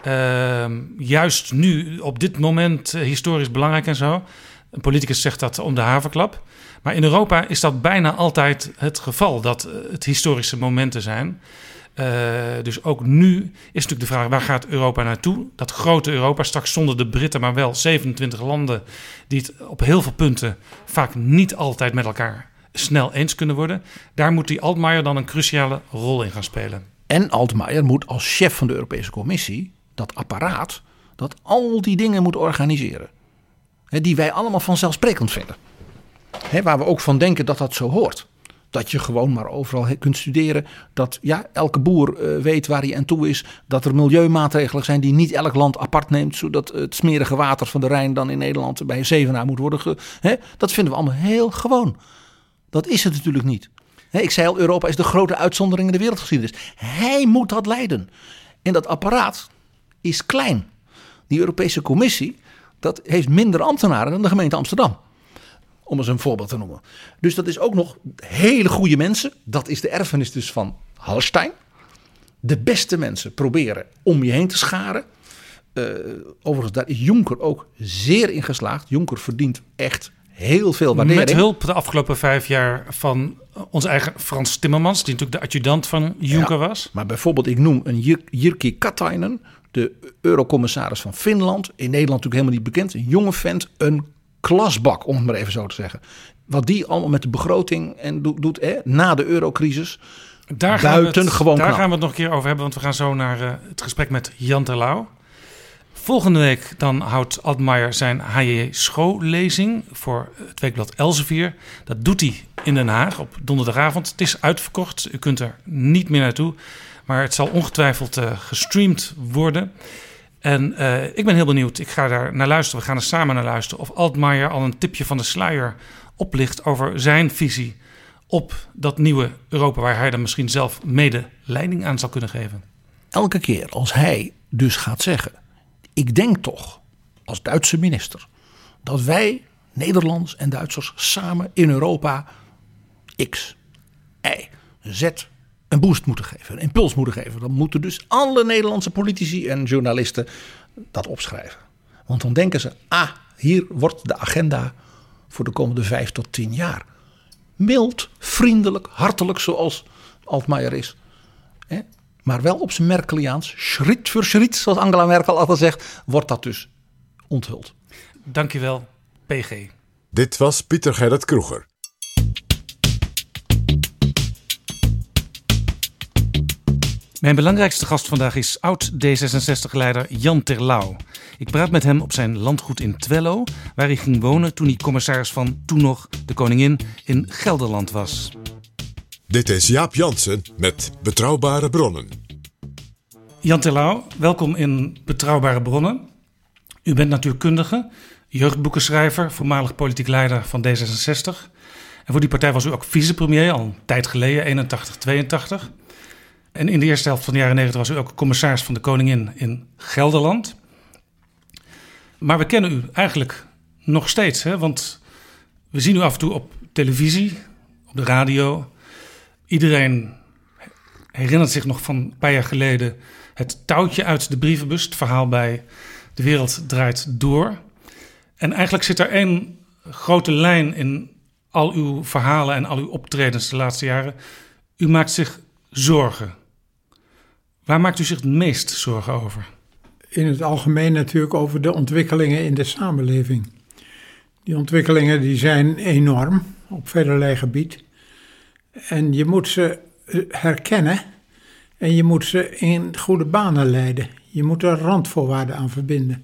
Uh, juist nu, op dit moment, uh, historisch belangrijk en zo. Een politicus zegt dat om de haverklap. Maar in Europa is dat bijna altijd het geval, dat uh, het historische momenten zijn. Uh, dus ook nu is natuurlijk de vraag, waar gaat Europa naartoe? Dat grote Europa, straks zonder de Britten, maar wel 27 landen... die het op heel veel punten vaak niet altijd met elkaar snel eens kunnen worden. Daar moet die Altmaier dan een cruciale rol in gaan spelen. En Altmaier moet als chef van de Europese Commissie, dat apparaat, dat al die dingen moet organiseren. die wij allemaal vanzelfsprekend vinden. waar we ook van denken dat dat zo hoort. Dat je gewoon maar overal kunt studeren. Dat ja, elke boer eh, weet waar hij aan toe is. Dat er milieumaatregelen zijn die niet elk land apart neemt. Zodat het smerige water van de Rijn dan in Nederland bij zevenaar moet worden. Ge? Dat vinden we allemaal heel gewoon. Dat is het natuurlijk niet. ik zei al, Europa is de grote uitzondering in de wereldgeschiedenis. Hij moet dat leiden. En dat apparaat is klein. Die Europese Commissie, dat heeft minder ambtenaren dan de gemeente Amsterdam. Om eens een voorbeeld te noemen. Dus dat is ook nog hele goede mensen. Dat is de erfenis dus van Hallstein. De beste mensen proberen om je heen te scharen. Uh, overigens, daar is Jonker ook zeer in geslaagd. Jonker verdient echt heel veel waardering. Met hulp de afgelopen vijf jaar van onze eigen Frans Timmermans, die natuurlijk de adjudant van Juncker was. Maar bijvoorbeeld, ik noem een Jirki Katainen, de eurocommissaris van Finland. In Nederland natuurlijk helemaal niet bekend. Een jonge vent, een klasbak, om het maar even zo te zeggen. Wat die allemaal met de begroting en doet, doet hè, na de eurocrisis. Daar buiten het, gewoon Daar gaan we het nog een keer over hebben, want we gaan zo naar uh, het gesprek met Jan Terlouw. Volgende week dan houdt Altmaier zijn HJ schoollezing voor het weekblad Elsevier. Dat doet hij in Den Haag op donderdagavond. Het is uitverkocht, u kunt er niet meer naartoe. Maar het zal ongetwijfeld uh, gestreamd worden. En uh, ik ben heel benieuwd, ik ga daar naar luisteren. We gaan er samen naar luisteren. Of Altmaier al een tipje van de sluier oplicht over zijn visie op dat nieuwe Europa... waar hij dan misschien zelf mede leiding aan zal kunnen geven. Elke keer als hij dus gaat zeggen ik denk toch, als Duitse minister, dat wij, Nederlanders en Duitsers, samen in Europa X, Y, Z een boost moeten geven, een impuls moeten geven. Dan moeten dus alle Nederlandse politici en journalisten dat opschrijven. Want dan denken ze, ah, hier wordt de agenda voor de komende vijf tot tien jaar. Mild, vriendelijk, hartelijk zoals Altmaier is maar wel op zijn Merkeliaans, schritt voor schritt, zoals Angela Merkel altijd zegt, wordt dat dus onthuld. Dankjewel, PG. Dit was Pieter Gerrit Kroeger. Mijn belangrijkste gast vandaag is oud-D66-leider Jan Terlouw. Ik praat met hem op zijn landgoed in Twello, waar hij ging wonen toen hij commissaris van toen nog de koningin in Gelderland was. Dit is Jaap Jansen met Betrouwbare Bronnen. Jan Terlouw, welkom in Betrouwbare Bronnen. U bent natuurkundige, jeugdboekenschrijver, voormalig politiek leider van D66. En voor die partij was u ook vicepremier al een tijd geleden, 81, 82. En in de eerste helft van de jaren 90 was u ook commissaris van de Koningin in Gelderland. Maar we kennen u eigenlijk nog steeds, hè? want we zien u af en toe op televisie, op de radio. Iedereen herinnert zich nog van een paar jaar geleden het touwtje uit de brievenbus. Het verhaal bij De Wereld Draait Door. En eigenlijk zit er één grote lijn in al uw verhalen en al uw optredens de laatste jaren. U maakt zich zorgen. Waar maakt u zich het meest zorgen over? In het algemeen natuurlijk over de ontwikkelingen in de samenleving. Die ontwikkelingen die zijn enorm op velerlei gebied. En je moet ze eh, herkennen en je moet ze in goede banen leiden. Je moet er randvoorwaarden aan verbinden.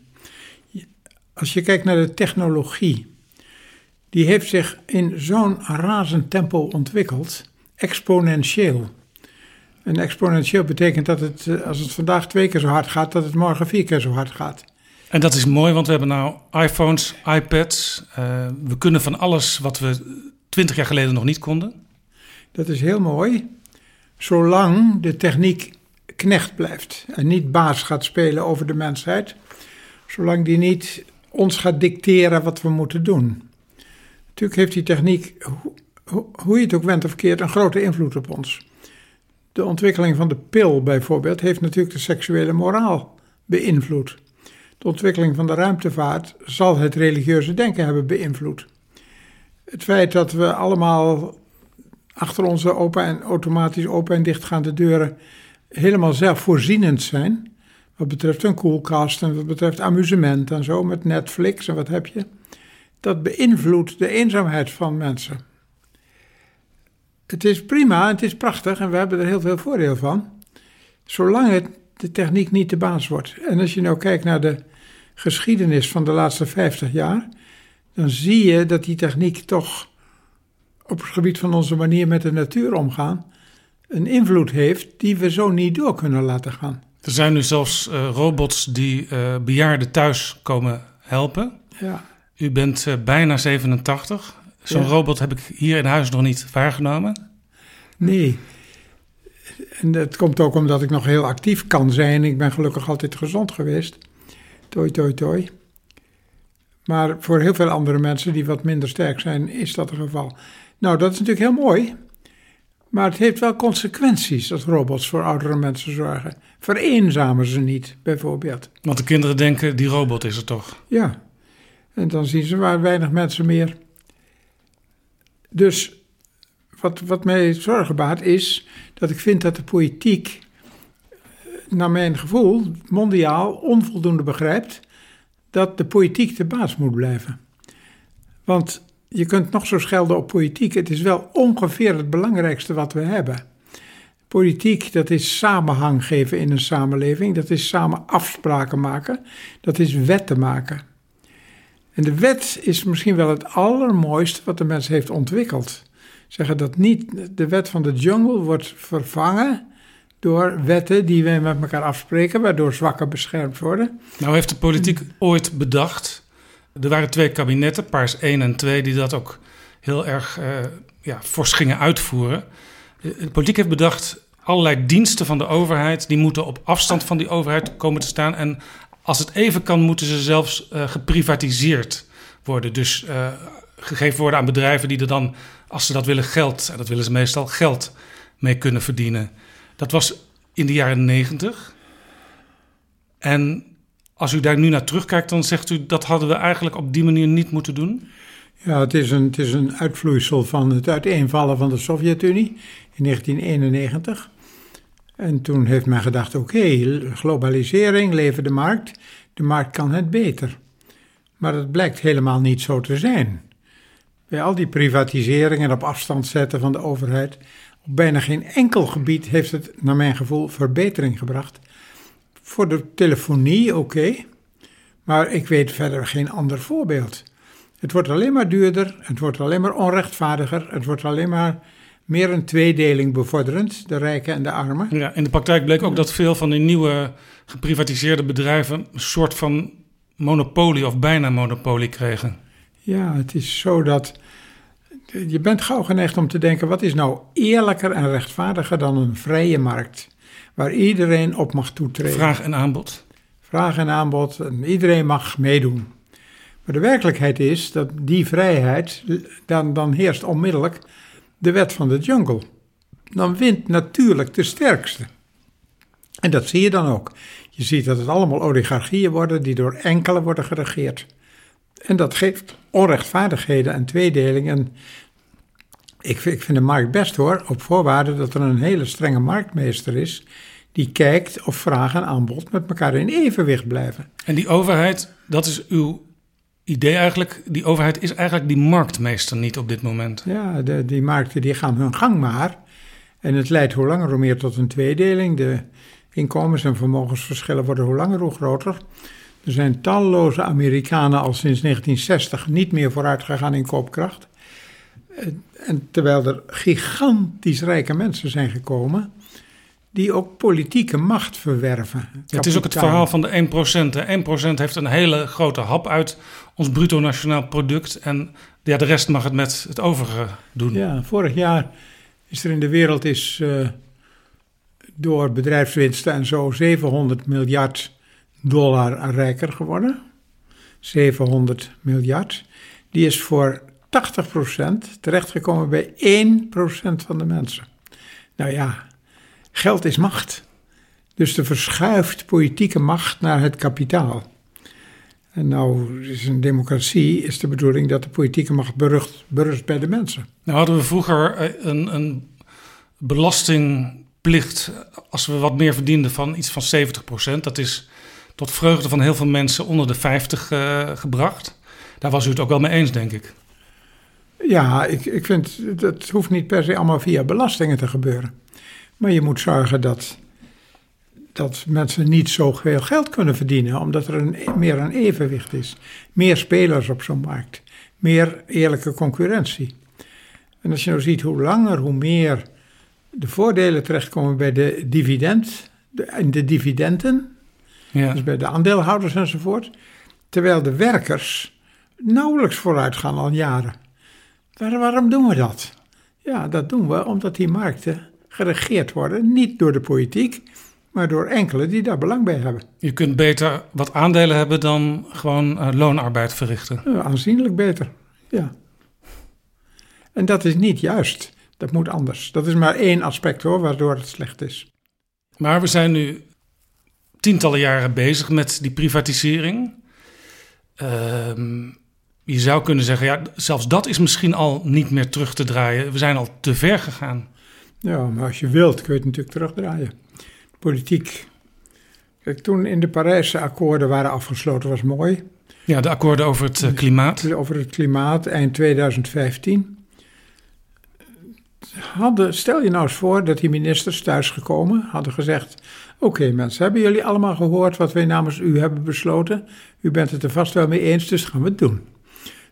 Als je kijkt naar de technologie, die heeft zich in zo'n razend tempo ontwikkeld, exponentieel. En exponentieel betekent dat het, eh, als het vandaag twee keer zo hard gaat, dat het morgen vier keer zo hard gaat. En dat is mooi, want we hebben nou iPhones, iPads. Uh, we kunnen van alles wat we twintig jaar geleden nog niet konden. Dat is heel mooi, zolang de techniek knecht blijft en niet baas gaat spelen over de mensheid, zolang die niet ons gaat dicteren wat we moeten doen. Natuurlijk heeft die techniek, hoe je het ook went of keert, een grote invloed op ons. De ontwikkeling van de pil bijvoorbeeld heeft natuurlijk de seksuele moraal beïnvloed. De ontwikkeling van de ruimtevaart zal het religieuze denken hebben beïnvloed. Het feit dat we allemaal achter onze open en automatisch open en dichtgaande deuren helemaal zelfvoorzienend zijn. Wat betreft een koelkast en wat betreft amusement en zo met Netflix en wat heb je. Dat beïnvloedt de eenzaamheid van mensen. Het is prima, het is prachtig en we hebben er heel veel voordeel van. Zolang het de techniek niet de baas wordt. En als je nou kijkt naar de geschiedenis van de laatste 50 jaar, dan zie je dat die techniek toch op het gebied van onze manier met de natuur omgaan, een invloed heeft die we zo niet door kunnen laten gaan. Er zijn nu zelfs uh, robots die uh, bejaarden thuis komen helpen. Ja. U bent uh, bijna 87. Zo'n Ja. robot heb ik hier in huis nog niet waargenomen. Nee. En het komt ook omdat ik nog heel actief kan zijn. Ik ben gelukkig altijd gezond geweest. Toi, toi, toi. Maar voor heel veel andere mensen die wat minder sterk zijn, is dat het geval. Nou, dat is natuurlijk heel mooi. Maar het heeft wel consequenties als robots voor oudere mensen zorgen. Vereenzamen ze niet, bijvoorbeeld. Want de kinderen denken, die robot is er toch. Ja, en dan zien ze maar weinig mensen meer. Dus wat, wat mij zorgen baart is dat ik vind dat de politiek, naar mijn gevoel, mondiaal onvoldoende begrijpt dat de politiek de baas moet blijven. Want je kunt nog zo schelden op politiek, het is wel ongeveer het belangrijkste wat we hebben. Politiek, dat is samenhang geven in een samenleving, dat is samen afspraken maken, dat is wetten maken. En de wet is misschien wel het allermooiste wat de mens heeft ontwikkeld. Zeggen dat niet de wet van de jungle wordt vervangen door wetten die wij met elkaar afspreken, waardoor zwakken beschermd worden. Nou heeft de politiek ooit bedacht. Er waren twee kabinetten, Paars 1 en 2, die dat ook heel erg eh, ja, fors gingen uitvoeren. De de politiek heeft bedacht, allerlei diensten van de overheid, die moeten op afstand van die overheid komen te staan. En als het even kan, moeten ze zelfs eh, geprivatiseerd worden. Dus eh, gegeven worden aan bedrijven die er dan, als ze dat willen, geld, en dat willen ze meestal, geld mee kunnen verdienen. Dat was in de jaren negentig. En als u daar nu naar terugkijkt, dan zegt u dat hadden we eigenlijk op die manier niet moeten doen. Ja, het is, een, het is een uitvloeisel van het uiteenvallen van de Sovjet-Unie in 1991. En toen heeft men gedacht, oké, globalisering, leven de markt. De markt kan het beter. Maar dat blijkt helemaal niet zo te zijn. Bij al die privatiseringen op afstand zetten van de overheid, op bijna geen enkel gebied heeft het, naar mijn gevoel, verbetering gebracht. Voor de telefonie, oké, maar ik weet verder geen ander voorbeeld. Het wordt alleen maar duurder, het wordt alleen maar onrechtvaardiger, het wordt alleen maar meer een tweedeling bevorderend, de rijken en de armen. Ja, in de praktijk bleek ook dat veel van die nieuwe geprivatiseerde bedrijven een soort van monopolie of bijna monopolie kregen. Ja, het is zo dat je bent gauw geneigd om te denken: wat is nou eerlijker en rechtvaardiger dan een vrije markt, waar iedereen op mag toetreden? Vraag en aanbod. Vraag en aanbod en iedereen mag meedoen. Maar de werkelijkheid is dat die vrijheid, dan, dan heerst onmiddellijk de wet van de jungle. Dan wint natuurlijk de sterkste. En dat zie je dan ook. Je ziet dat het allemaal oligarchieën worden die door enkele worden geregeerd. En dat geeft onrechtvaardigheden en tweedeling. En ik vind, ik vind de markt best hoor, op voorwaarde dat er een hele strenge marktmeester is. die kijkt of vraag en aanbod met elkaar in evenwicht blijven. En die overheid, dat is uw idee eigenlijk. Die overheid is eigenlijk die marktmeester niet op dit moment. Ja, de, die markten die gaan hun gang maar. En het leidt hoe langer hoe meer tot een tweedeling. De inkomens- en vermogensverschillen worden hoe langer hoe groter. Er zijn talloze Amerikanen al sinds 1960 niet meer vooruit gegaan in koopkracht. Eh, En terwijl er gigantisch rijke mensen zijn gekomen, die ook politieke macht verwerven. Het is ook het verhaal van de 1%. De 1% heeft een hele grote hap uit ons bruto nationaal product. En ja, de rest mag het met het overige doen. Ja, vorig jaar is er in de wereld is, eh, door bedrijfswinsten en zo 700 miljard dollar rijker geworden. 700 miljard. Die is voor 80% terechtgekomen bij 1% van de mensen. Nou ja, geld is macht. Dus er verschuift politieke macht naar het kapitaal. En nou is een democratie is de bedoeling dat de politieke macht berust, bij de mensen. Nou hadden we vroeger eh, een, een belastingplicht als we wat meer verdienden van iets van 70%. Dat is tot vreugde van heel veel mensen onder de 50 eh, gebracht. Daar was u het ook wel mee eens, denk ik. Ja, ik, ik vind dat hoeft niet per se allemaal via belastingen te gebeuren. Maar je moet zorgen dat, dat mensen niet zoveel geld kunnen verdienen, omdat er een, meer een evenwicht is. Meer spelers op zo'n markt, meer eerlijke concurrentie. En als je nou ziet hoe langer, hoe meer de voordelen terechtkomen bij de dividend, de, de dividenden, Ja. dus bij de aandeelhouders enzovoort, terwijl de werkers nauwelijks vooruit gaan al jaren. Waar- waarom doen we dat? Ja, dat doen we omdat die markten geregeerd worden, niet door de politiek, maar door enkele die daar belang bij hebben. Je kunt beter wat aandelen hebben dan gewoon eh, loonarbeid verrichten. Aanzienlijk beter, ja. En dat is niet juist. Dat moet anders. Dat is maar één aspect hoor, waardoor het slecht is. Maar we zijn nu tientallen jaren bezig met die privatisering. Ehm, je zou kunnen zeggen, ja, zelfs dat is misschien al niet meer terug te draaien. We zijn al te ver gegaan. Ja, maar als je wilt kun je het natuurlijk terugdraaien. Politiek. Kijk, toen in de Parijse akkoorden waren afgesloten, was mooi. Ja, de akkoorden over het eh, klimaat. Over het klimaat eind 2015. Hadden, stel je nou eens voor dat die ministers thuisgekomen hadden gezegd: Oké mensen, hebben jullie allemaal gehoord wat wij namens u hebben besloten? U bent het er vast wel mee eens, dus gaan we het doen.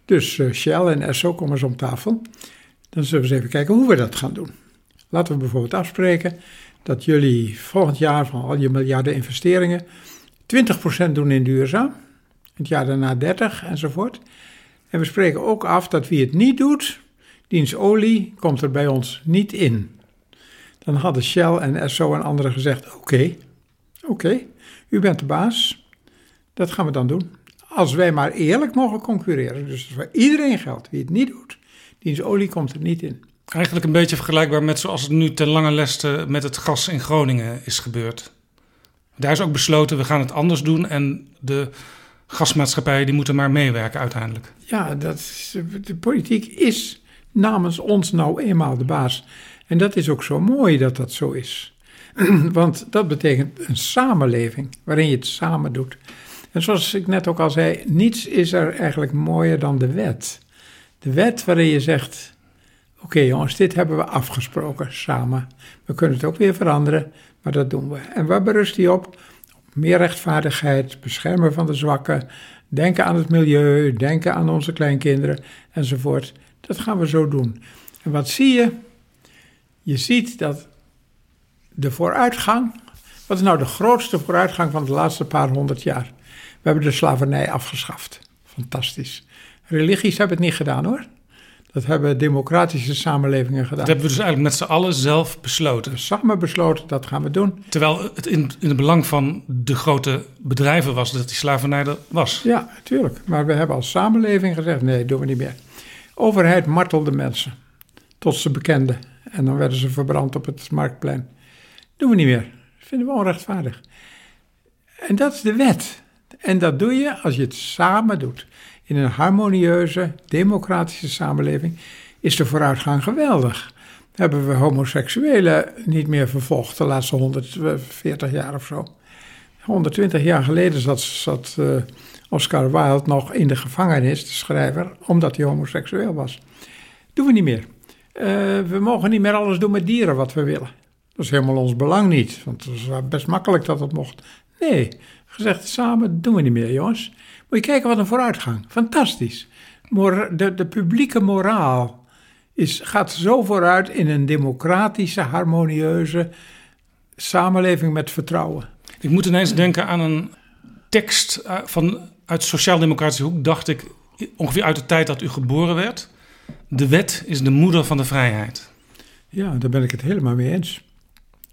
Dus eh, Shell en Esso komen eens om tafel. Dan zullen we eens even kijken hoe we dat gaan doen. Laten we bijvoorbeeld afspreken dat jullie volgend jaar van al je miljarden investeringen 20% doen in duurzaam. Het jaar daarna 30 enzovoort. En we spreken ook af dat wie het niet doet, diens olie komt er bij ons niet in. Dan hadden Shell en Esso en anderen gezegd: Oké, oké, u bent de baas. Dat gaan we dan doen. Als wij maar eerlijk mogen concurreren. Dus voor iedereen geldt. Wie het niet doet, diens olie komt er niet in. Eigenlijk een beetje vergelijkbaar met zoals het nu ten lange leste met het gas in Groningen is gebeurd. Daar is ook besloten, we gaan het anders doen en de gasmaatschappijen die moeten maar meewerken uiteindelijk. Ja, dat is, de politiek is namens ons nou eenmaal de baas. En dat is ook zo mooi dat dat zo is. Want dat betekent een samenleving waarin je het samen doet. En zoals ik net ook al zei, niets is er eigenlijk mooier dan de wet. De wet waarin je zegt: Oké jongens, dit hebben we afgesproken samen. We kunnen het ook weer veranderen, maar dat doen we. En waar berust die op? Op meer rechtvaardigheid, beschermen van de zwakken, denken aan het milieu, denken aan onze kleinkinderen enzovoort. Dat gaan we zo doen. En wat zie je? Je ziet dat de vooruitgang. Wat is nou de grootste vooruitgang van de laatste paar honderd jaar? We hebben de slavernij afgeschaft. Fantastisch. Religies hebben het niet gedaan hoor. Dat hebben democratische samenlevingen gedaan. Dat hebben we dus eigenlijk met z'n allen zelf besloten. Samen besloten, dat gaan we doen. Terwijl het in, in het belang van de grote bedrijven was dat die slavernij er was. Ja, natuurlijk. Maar we hebben als samenleving gezegd: nee, doen we niet meer. Overheid martelde mensen tot ze bekenden. En dan werden ze verbrand op het marktplein. Doen we niet meer. Dat vinden we onrechtvaardig. En dat is de wet. En dat doe je als je het samen doet. In een harmonieuze, democratische samenleving is de vooruitgang geweldig. Hebben we homoseksuelen niet meer vervolgd de laatste 140 jaar of zo. 120 jaar geleden zat, zat uh, Oscar Wilde nog in de gevangenis, de schrijver, omdat hij homoseksueel was. Doen we niet meer. Uh, we mogen niet meer alles doen met dieren wat we willen. Dat is helemaal ons belang niet, want het was best makkelijk dat dat mocht. Nee, gezegd samen doen we niet meer, jongens. Moet je kijken wat een vooruitgang. Fantastisch. De, de publieke moraal is, gaat zo vooruit in een democratische, harmonieuze samenleving met vertrouwen. Ik moet ineens denken aan een tekst eh, van, uit Sociaal-Democratische Hoek, dacht ik, ongeveer uit de tijd dat u geboren werd. De wet is de moeder van de vrijheid. Ja, daar ben ik het helemaal mee eens.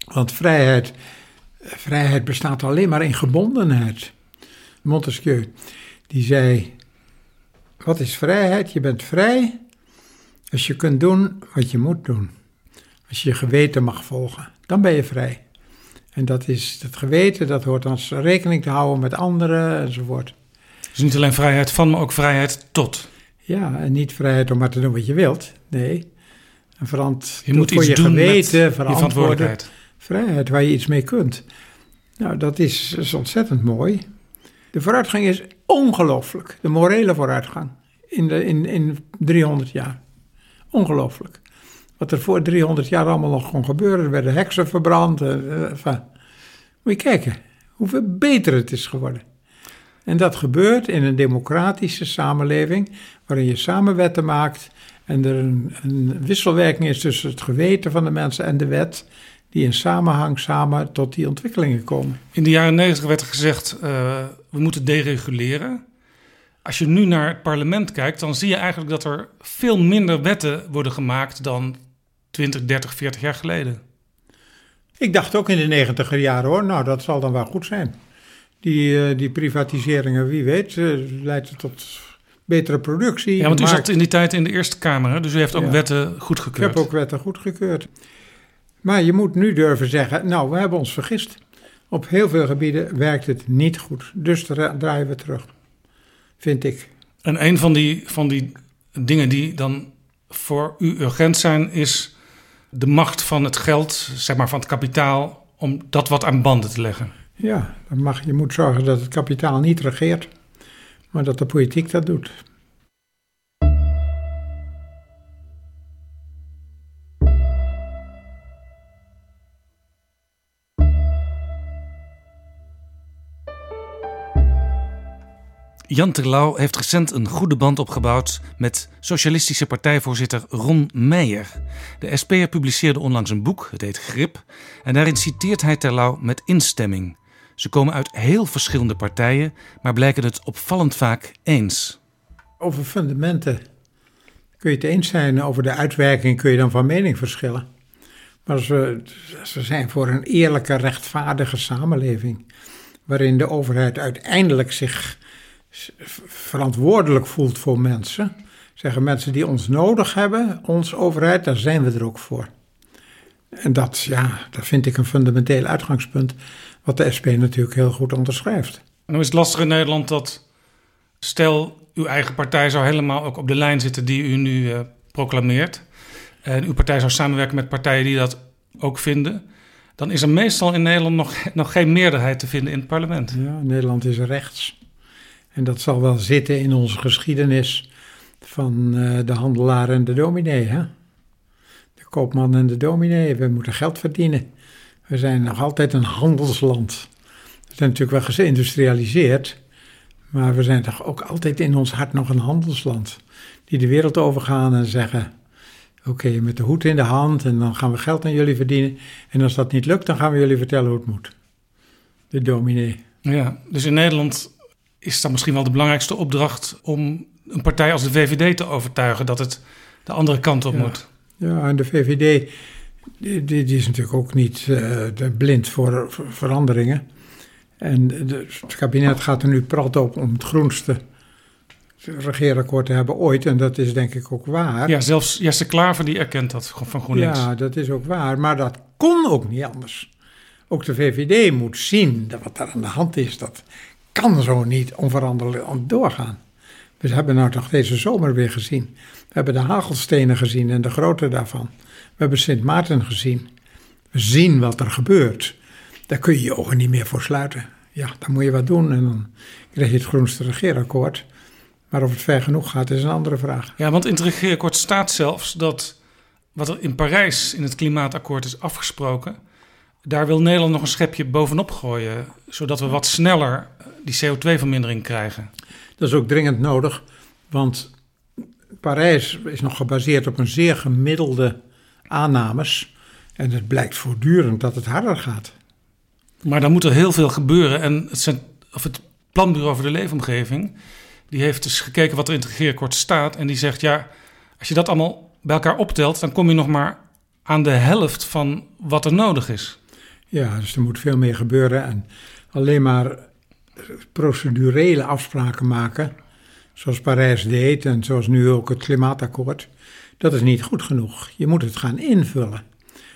Want vrijheid, vrijheid bestaat alleen maar in gebondenheid. Montesquieu, die zei: Wat is vrijheid? Je bent vrij als je kunt doen wat je moet doen. Als je je geweten mag volgen, dan ben je vrij. En dat is het geweten, dat hoort ons rekening te houden met anderen enzovoort. Dus niet alleen vrijheid van, maar ook vrijheid tot. Ja, en niet vrijheid om maar te doen wat je wilt. Nee. En verant je moet voor iets je doen geweten, met je verantwoordelijkheid. Vrijheid waar je iets mee kunt. Nou, dat is, ontzettend mooi. De vooruitgang is ongelooflijk. De morele vooruitgang in, de, in, in 300 jaar. Ongelooflijk. Wat er voor 300 jaar allemaal nog kon gebeuren. Er werden heksen verbrand. Uh, enfin. Moet je kijken hoeveel beter het is geworden. En dat gebeurt in een democratische samenleving, waarin je samen wetten maakt en er een wisselwerking is tussen het geweten van de mensen en de wet, die in samenhang samen tot die ontwikkelingen komen. In de jaren negentig werd er gezegd, uh, we moeten dereguleren. Als je nu naar het parlement kijkt, dan zie je eigenlijk dat er veel minder wetten worden gemaakt dan 20, 30, 40 jaar geleden. Ik dacht ook in de negentiger jaren hoor, nou dat zal dan wel goed zijn. Die, uh, die privatiseringen, wie weet, uh, leidt tot betere productie. Ja, want u zat in die tijd in de Eerste Kamer, hè? dus u heeft ook ja. wetten goedgekeurd. Ik heb ook wetten goedgekeurd. Maar je moet nu durven zeggen, nou, we hebben ons vergist. Op heel veel gebieden werkt het niet goed. Dus draaien we terug, vind ik. En een van die, van die dingen die dan voor u urgent zijn, is de macht van het geld, zeg maar van het kapitaal, om dat wat aan banden te leggen. Ja, dan mag, je moet zorgen dat het kapitaal niet regeert, maar dat de politiek dat doet. Jan Terlouw heeft recent een goede band opgebouwd met socialistische partijvoorzitter Ron Meijer. De SP'er publiceerde onlangs een boek, het heet Grip, en daarin citeert hij Terlouw met instemming. Ze komen uit heel verschillende partijen, maar blijken het opvallend vaak eens. Over fundamenten kun je het eens zijn, over de uitwerking kun je dan van mening verschillen. Maar ze, ze zijn voor een eerlijke, rechtvaardige samenleving, waarin de overheid uiteindelijk zich verantwoordelijk voelt voor mensen. Zeggen mensen die ons nodig hebben, ons overheid, daar zijn we er ook voor. En dat, ja, dat vind ik een fundamenteel uitgangspunt, wat de SP natuurlijk heel goed onderschrijft. En is het lastig in Nederland dat, stel, uw eigen partij zou helemaal ook op de lijn zitten die u nu uh, proclameert. En uw partij zou samenwerken met partijen die dat ook vinden. Dan is er meestal in Nederland nog, nog geen meerderheid te vinden in het parlement. Ja, Nederland is rechts. En dat zal wel zitten in onze geschiedenis van uh, de handelaar en de dominee. Hè? De koopman en de dominee. We moeten geld verdienen. We zijn nog altijd een handelsland. We zijn natuurlijk wel geïndustrialiseerd. Maar we zijn toch ook altijd in ons hart nog een handelsland. Die de wereld overgaan en zeggen: Oké, met de hoed in de hand en dan gaan we geld aan jullie verdienen. En als dat niet lukt, dan gaan we jullie vertellen hoe het moet. De dominee. Ja, dus in Nederland is dan misschien wel de belangrijkste opdracht om een partij als de VVD te overtuigen dat het de andere kant op ja. moet. Ja, en de VVD die, die is natuurlijk ook niet uh, blind voor, voor, veranderingen. En de, het kabinet gaat er nu prat op om het groenste regeerakkoord te hebben ooit. En dat is denk ik ook waar. Ja, zelfs Jesse Klaver die erkent dat van GroenLinks. Ja, dat is ook waar. Maar dat kon ook niet anders. Ook de VVD moet zien dat wat er aan de hand is. Dat kan zo niet onveranderlijk doorgaan. We hebben nou toch deze zomer weer gezien. We hebben de hagelstenen gezien en de grootte daarvan. We hebben Sint Maarten gezien. We zien wat er gebeurt. Daar kun je je ogen niet meer voor sluiten. Ja, dan moet je wat doen en dan krijg je het groenste regeerakkoord. Maar of het ver genoeg gaat, is een andere vraag. Ja, want in het regeerakkoord staat zelfs dat wat er in Parijs in het klimaatakkoord is afgesproken, daar wil Nederland nog een schepje bovenop gooien, zodat we wat sneller die CO2-vermindering krijgen. Dat is ook dringend nodig, want Parijs is nog gebaseerd op een zeer gemiddelde aannames. En het blijkt voortdurend dat het harder gaat. Maar dan moet er heel veel gebeuren. En het, zijn, of het Planbureau voor de Leefomgeving, die heeft dus gekeken wat er in het regeerakkoord staat. En die zegt, ja, als je dat allemaal bij elkaar optelt, dan kom je nog maar aan de helft van wat er nodig is. Ja, dus er moet veel meer gebeuren. En alleen maar procedurele afspraken maken, zoals Parijs deed en zoals nu ook het klimaatakkoord, dat is niet goed genoeg. Je moet het gaan invullen.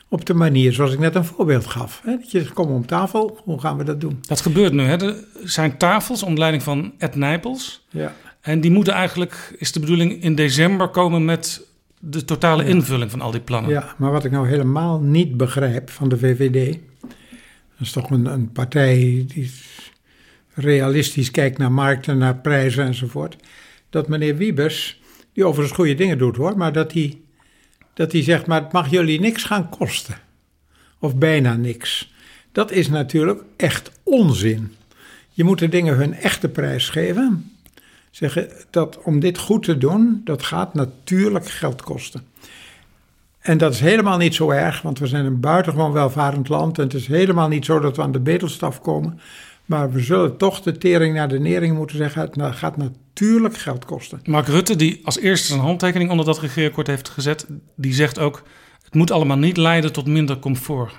Op de manier zoals ik net een voorbeeld gaf. Hè? Dat je zegt, kom om tafel, hoe gaan we dat doen? Dat gebeurt nu. Hè? Er zijn tafels onder leiding van Ed Nijpels. Ja. En die moeten eigenlijk, is de bedoeling, in december komen met de totale invulling van al die plannen. Ja, maar wat ik nou helemaal niet begrijp van de VVD... dat is toch een, een partij die realistisch kijkt naar markten, naar prijzen enzovoort. Dat meneer Wiebes, die overigens goede dingen doet hoor, maar dat hij, dat zegt, maar het mag jullie niks gaan kosten. Of bijna niks. Dat is natuurlijk echt onzin. Je moet de dingen hun echte prijs geven. Zeggen dat om dit goed te doen, dat gaat natuurlijk geld kosten. En dat is helemaal niet zo erg, want we zijn een buitengewoon welvarend land. En het is helemaal niet zo dat we aan de bedelstaf komen. Maar we zullen toch de tering naar de nering moeten zeggen. Het gaat natuurlijk geld kosten. Mark Rutte, die als eerste zijn handtekening onder dat regeerakkoord heeft gezet, die zegt ook: het moet allemaal niet leiden tot minder comfort.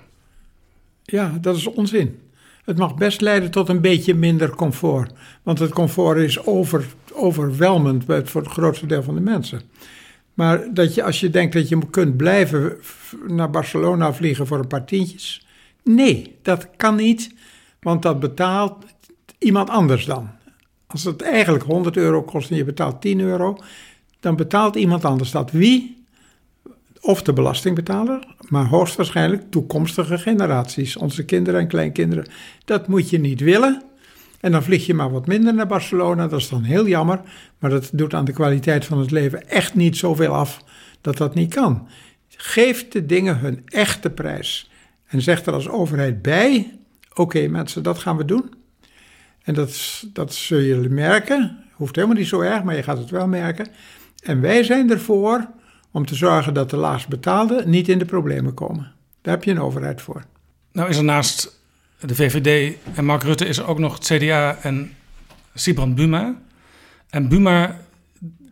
Ja, dat is onzin. Het mag best leiden tot een beetje minder comfort. Want het comfort is over, overweldigend voor het grootste deel van de mensen. Maar dat je, als je denkt dat je kunt blijven naar Barcelona vliegen voor een paar tientjes. Nee, dat kan niet, want dat betaalt iemand anders dan. Als het eigenlijk 100 euro kost en je betaalt 10 euro, dan betaalt iemand anders dat. Wie? Of de belastingbetaler, maar hoogstwaarschijnlijk toekomstige generaties, onze kinderen en kleinkinderen. Dat moet je niet willen. En dan vlieg je maar wat minder naar Barcelona. Dat is dan heel jammer. Maar dat doet aan de kwaliteit van het leven echt niet zoveel af dat dat niet kan. Geef de dingen hun echte prijs. En zeg er als overheid bij: oké mensen, dat gaan we doen. En dat, dat zul je merken. Hoeft helemaal niet zo erg, maar je gaat het wel merken. En wij zijn ervoor om te zorgen dat de laagst betaalden niet in de problemen komen. Daar heb je een overheid voor. Nou is er naast de VVD en Mark Rutte is er ook nog het CDA en Sibrand Buma. En Buma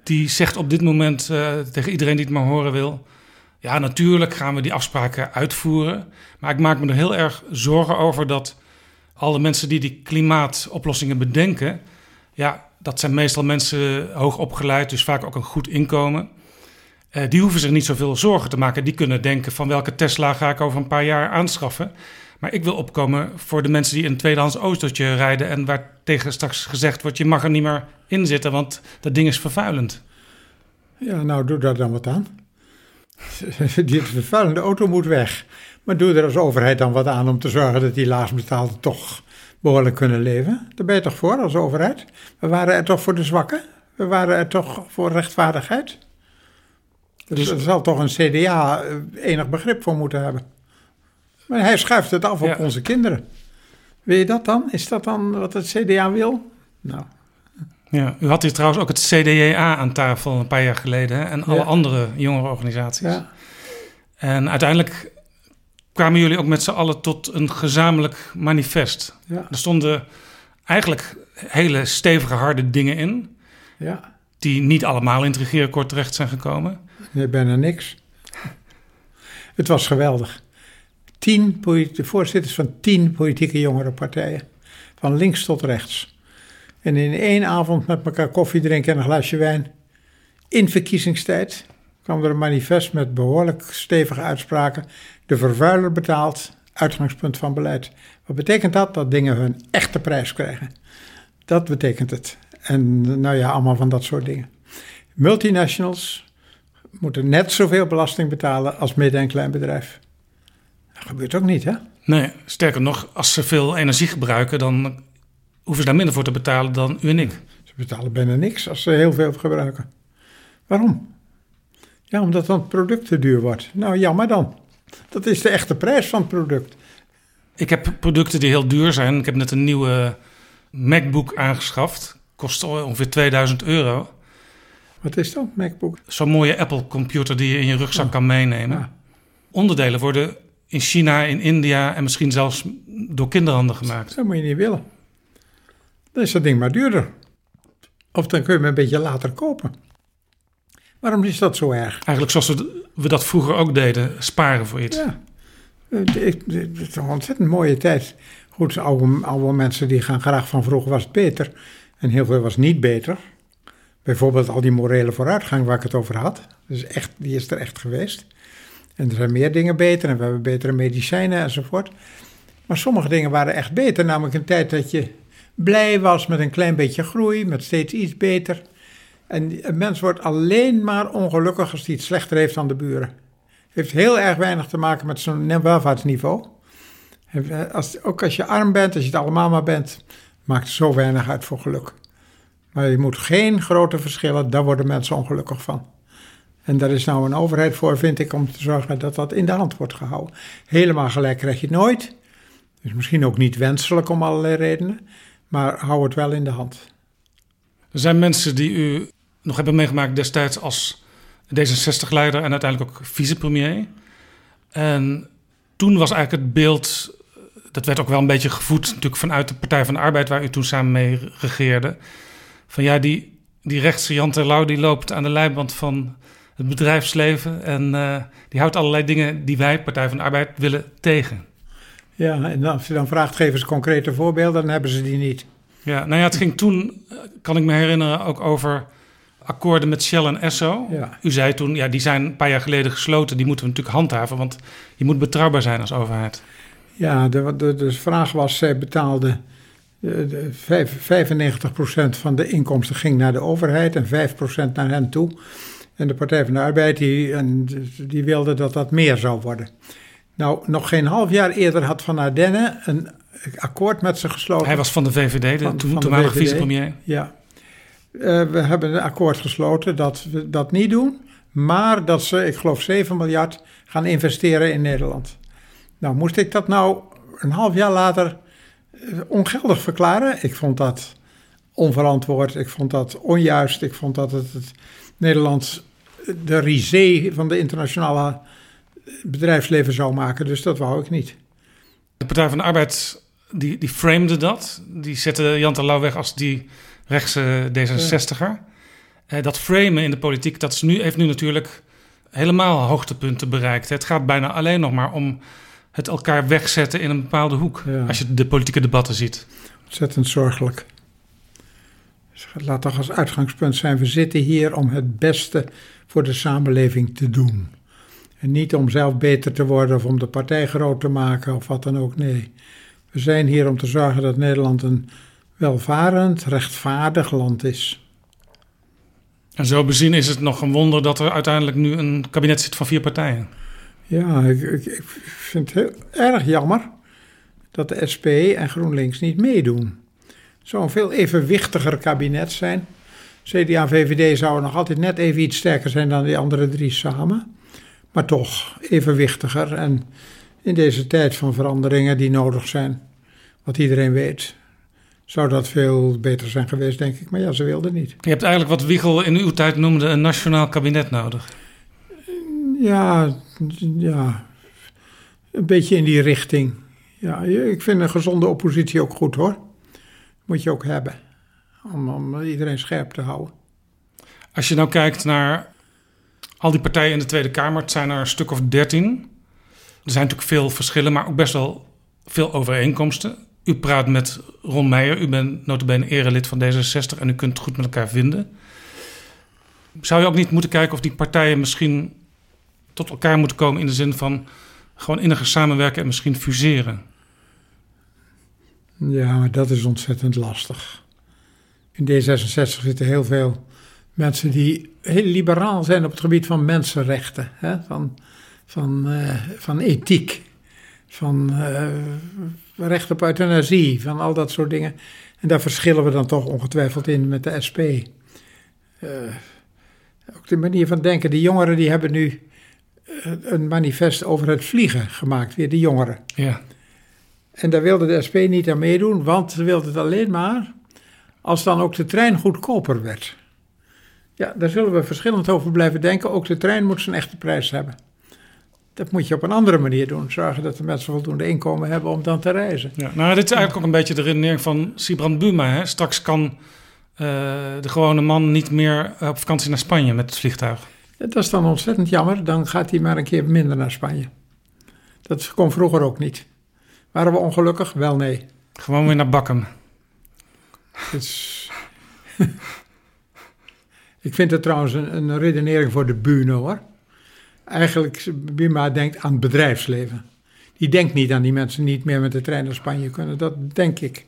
die zegt op dit moment uh, tegen iedereen die het maar horen wil... ja, natuurlijk gaan we die afspraken uitvoeren. Maar ik maak me er heel erg zorgen over dat alle mensen die die klimaatoplossingen bedenken... ja, dat zijn meestal mensen hoog opgeleid, dus vaak ook een goed inkomen... Uh, die hoeven zich niet zoveel zorgen te maken. Die kunnen denken van welke Tesla ga ik over een paar jaar aanschaffen. Maar ik wil opkomen voor de mensen die een tweedehands autootje rijden en waar tegen straks gezegd wordt: je mag er niet meer in zitten, want dat ding is vervuilend. Ja, nou doe daar dan wat aan. Die vervuilende auto moet weg. Maar doe er als overheid dan wat aan om te zorgen dat die laagstbetaalden toch behoorlijk kunnen leven. Daar ben je toch voor als overheid? We waren er toch voor de zwakken? We waren er toch voor rechtvaardigheid? Dus, dus er zal toch een CDA eh, enig begrip voor moeten hebben. Maar hij schuift het af op onze kinderen. Wil je dat dan? Is dat dan wat het CDA wil? Nou. Ja, u had hier trouwens ook het CDA aan tafel een paar jaar geleden hè? en alle andere jongerenorganisaties. Ja. En uiteindelijk kwamen jullie ook met z'n allen tot een gezamenlijk manifest. Ja. Er stonden eigenlijk hele stevige, harde dingen in. Ja. Die niet allemaal in het regeerakkoord terecht zijn gekomen. Nee, bijna niks. Het was geweldig tien de voorzitters van tien politieke jongerenpartijen. Van links tot rechts. En in één avond met elkaar koffie drinken en een glaasje wijn. In verkiezingstijd kwam er een manifest met behoorlijk stevige uitspraken. De vervuiler betaalt, uitgangspunt van beleid. Wat betekent dat? Dat dingen hun echte prijs krijgen. Dat betekent het. En nou ja, allemaal van dat soort dingen. Multinationals moeten net zoveel belasting betalen als midden- en kleinbedrijf. Dat gebeurt ook niet, hè? Nee, sterker nog, als ze veel energie gebruiken, dan hoeven ze daar minder voor te betalen dan u en ik. Ze betalen bijna niks als ze heel veel gebruiken. Waarom? Ja, omdat dan het product te duur wordt. Nou, jammer dan. Dat is de echte prijs van het product. Ik heb producten die heel duur zijn. Ik heb net een nieuwe MacBook aangeschaft. Kost ongeveer 2000 euro. Wat is dat, MacBook? Zo'n mooie Apple-computer die je in je rugzak kan meenemen. Onderdelen worden in China, in India en misschien zelfs door kinderhanden gemaakt. Dat moet je niet willen. Dan is dat ding maar duurder. Of dan kun je hem een beetje later kopen. Waarom is dat zo erg? Eigenlijk zoals we, dat vroeger ook deden, sparen voor iets. Ja, het is een ontzettend mooie tijd. Goed, oude, oude mensen die gaan graag van vroeger was het beter. En heel veel was niet beter. Bijvoorbeeld al die morele vooruitgang waar ik het over had. Dus echt, die is er echt geweest. En er zijn meer dingen beter en we hebben betere medicijnen enzovoort. Maar sommige dingen waren echt beter, namelijk een tijd dat je blij was met een klein beetje groei, met steeds iets beter. En een mens wordt alleen maar ongelukkig als hij het slechter heeft dan de buren. Heeft heel erg weinig te maken met zo'n welvaartsniveau. Als, ook als je arm bent, als je het allemaal maar bent, maakt het zo weinig uit voor geluk. Maar je moet geen grote verschillen, daar worden mensen ongelukkig van. En daar is nou een overheid voor, vind ik, om te zorgen dat dat in de hand wordt gehouden. Helemaal gelijk krijg je het nooit. Dus misschien ook niet wenselijk om allerlei redenen. Maar hou het wel in de hand. Er zijn mensen die u nog hebben meegemaakt destijds als D66-leider en uiteindelijk ook vicepremier. En toen was eigenlijk het beeld, dat werd ook wel een beetje gevoed natuurlijk vanuit de Partij van de Arbeid, waar u toen samen mee regeerde. Van ja, die, die rechtse Jan Terlouw die loopt aan de leiband van het bedrijfsleven en uh, die houdt allerlei dingen die wij, Partij van de Arbeid, willen tegen. Ja, en als je dan vraagt, geef eens concrete voorbeelden, dan hebben ze die niet. Ja, nou ja, het ging toen, kan ik me herinneren, ook over akkoorden met Shell en Esso. Ja. U zei toen, ja, die zijn een paar jaar geleden gesloten. Die moeten we natuurlijk handhaven, want je moet betrouwbaar zijn als overheid. Ja, de, de, de vraag was, zij betaalde... De, de, vijf- 95% van de inkomsten ging naar de overheid en 5% naar hen toe. En de Partij van de Arbeid die, en die wilde dat dat meer zou worden. Nou, nog geen half jaar eerder had Van Ardenne een akkoord met ze gesloten. Hij was van de VVD, de Van- toen, van de toenmalige VVD. vicepremier. Ja. Eh, we hebben een akkoord gesloten dat we dat niet doen, maar dat ze, ik geloof, 7 miljard gaan investeren in Nederland. Nou, moest ik dat nou een half jaar later eh, ongeldig verklaren? Ik vond dat onverantwoord, ik vond dat onjuist, ik vond dat het, het Nederland de risée van de internationale bedrijfsleven zou maken, dus dat wou ik niet. De Partij van de Arbeid, die, die framede dat. Die zette Jan Terlouw weg als die rechtse D66er. Eh, dat framen in de politiek, dat is nu, heeft nu natuurlijk helemaal hoogtepunten bereikt. Het gaat bijna alleen nog maar om het elkaar wegzetten in een bepaalde hoek. Ja. Als je de politieke debatten ziet. Ontzettend zorgelijk. Dus laat toch als uitgangspunt zijn: we zitten hier om het beste voor de samenleving te doen. En niet om zelf beter te worden of om de partij groot te maken of wat dan ook. Nee. We zijn hier om te zorgen dat Nederland een welvarend, rechtvaardig land is. En zo bezien is het nog een wonder dat er uiteindelijk nu een kabinet zit van vier partijen. Ja, ik, ik, ik vind het heel erg jammer dat de SP en GroenLinks niet meedoen. Het zou een veel evenwichtiger kabinet zijn. CDA en VVD zouden nog altijd net even iets sterker zijn dan die andere drie samen. Maar toch evenwichtiger. En in deze tijd van veranderingen die nodig zijn, wat iedereen weet, zou dat veel beter zijn geweest, denk ik. Maar ja, ze wilden niet. Je hebt eigenlijk wat Wiegel in uw tijd noemde een nationaal kabinet nodig. Ja, ja, een beetje in die richting. Ja, ik vind een gezonde oppositie ook goed hoor. Moet je ook hebben. Om, om iedereen scherp te houden. Als je nou kijkt naar al die partijen in de Tweede Kamer, het zijn er een stuk of dertien. Er zijn natuurlijk veel verschillen, maar ook best wel veel overeenkomsten. U praat met Ron Meijer, u bent notabene erelid van D66 en u kunt het goed met elkaar vinden. Zou je ook niet moeten kijken of die partijen misschien tot elkaar moeten komen in de zin van gewoon inniger samenwerken en misschien fuseren? Ja, maar dat is ontzettend lastig. In D66 zitten heel veel mensen die heel liberaal zijn op het gebied van mensenrechten, hè? Van, van, eh, van ethiek, van eh, recht op euthanasie, van al dat soort dingen. En daar verschillen we dan toch ongetwijfeld in met de SP. Eh, ook de manier van denken. Die jongeren die hebben nu een manifest over het vliegen gemaakt, weer de jongeren. Ja, En daar wilde de SP niet aan meedoen, want ze wilde het alleen maar als dan ook de trein goedkoper werd. Ja, daar zullen we verschillend over blijven denken. Ook de trein moet zijn echte prijs hebben. Dat moet je op een andere manier doen. Zorgen dat de mensen voldoende inkomen hebben om dan te reizen. Ja, nou, dit is eigenlijk ook een beetje de redenering van Sibrand Buma. Hè? Straks kan eh, de gewone man niet meer op vakantie naar Spanje met het vliegtuig. Dat is dan ontzettend jammer. Dan gaat hij maar een keer minder naar Spanje. Dat kon vroeger ook niet. Waren we ongelukkig? Wel nee. Gewoon weer naar Bakken. Is- Ik vind het trouwens een, een redenering voor de bühne hoor. Eigenlijk, Bima denkt aan het bedrijfsleven. Die denkt niet aan die mensen die niet meer met de trein naar Spanje kunnen. Dat denk ik.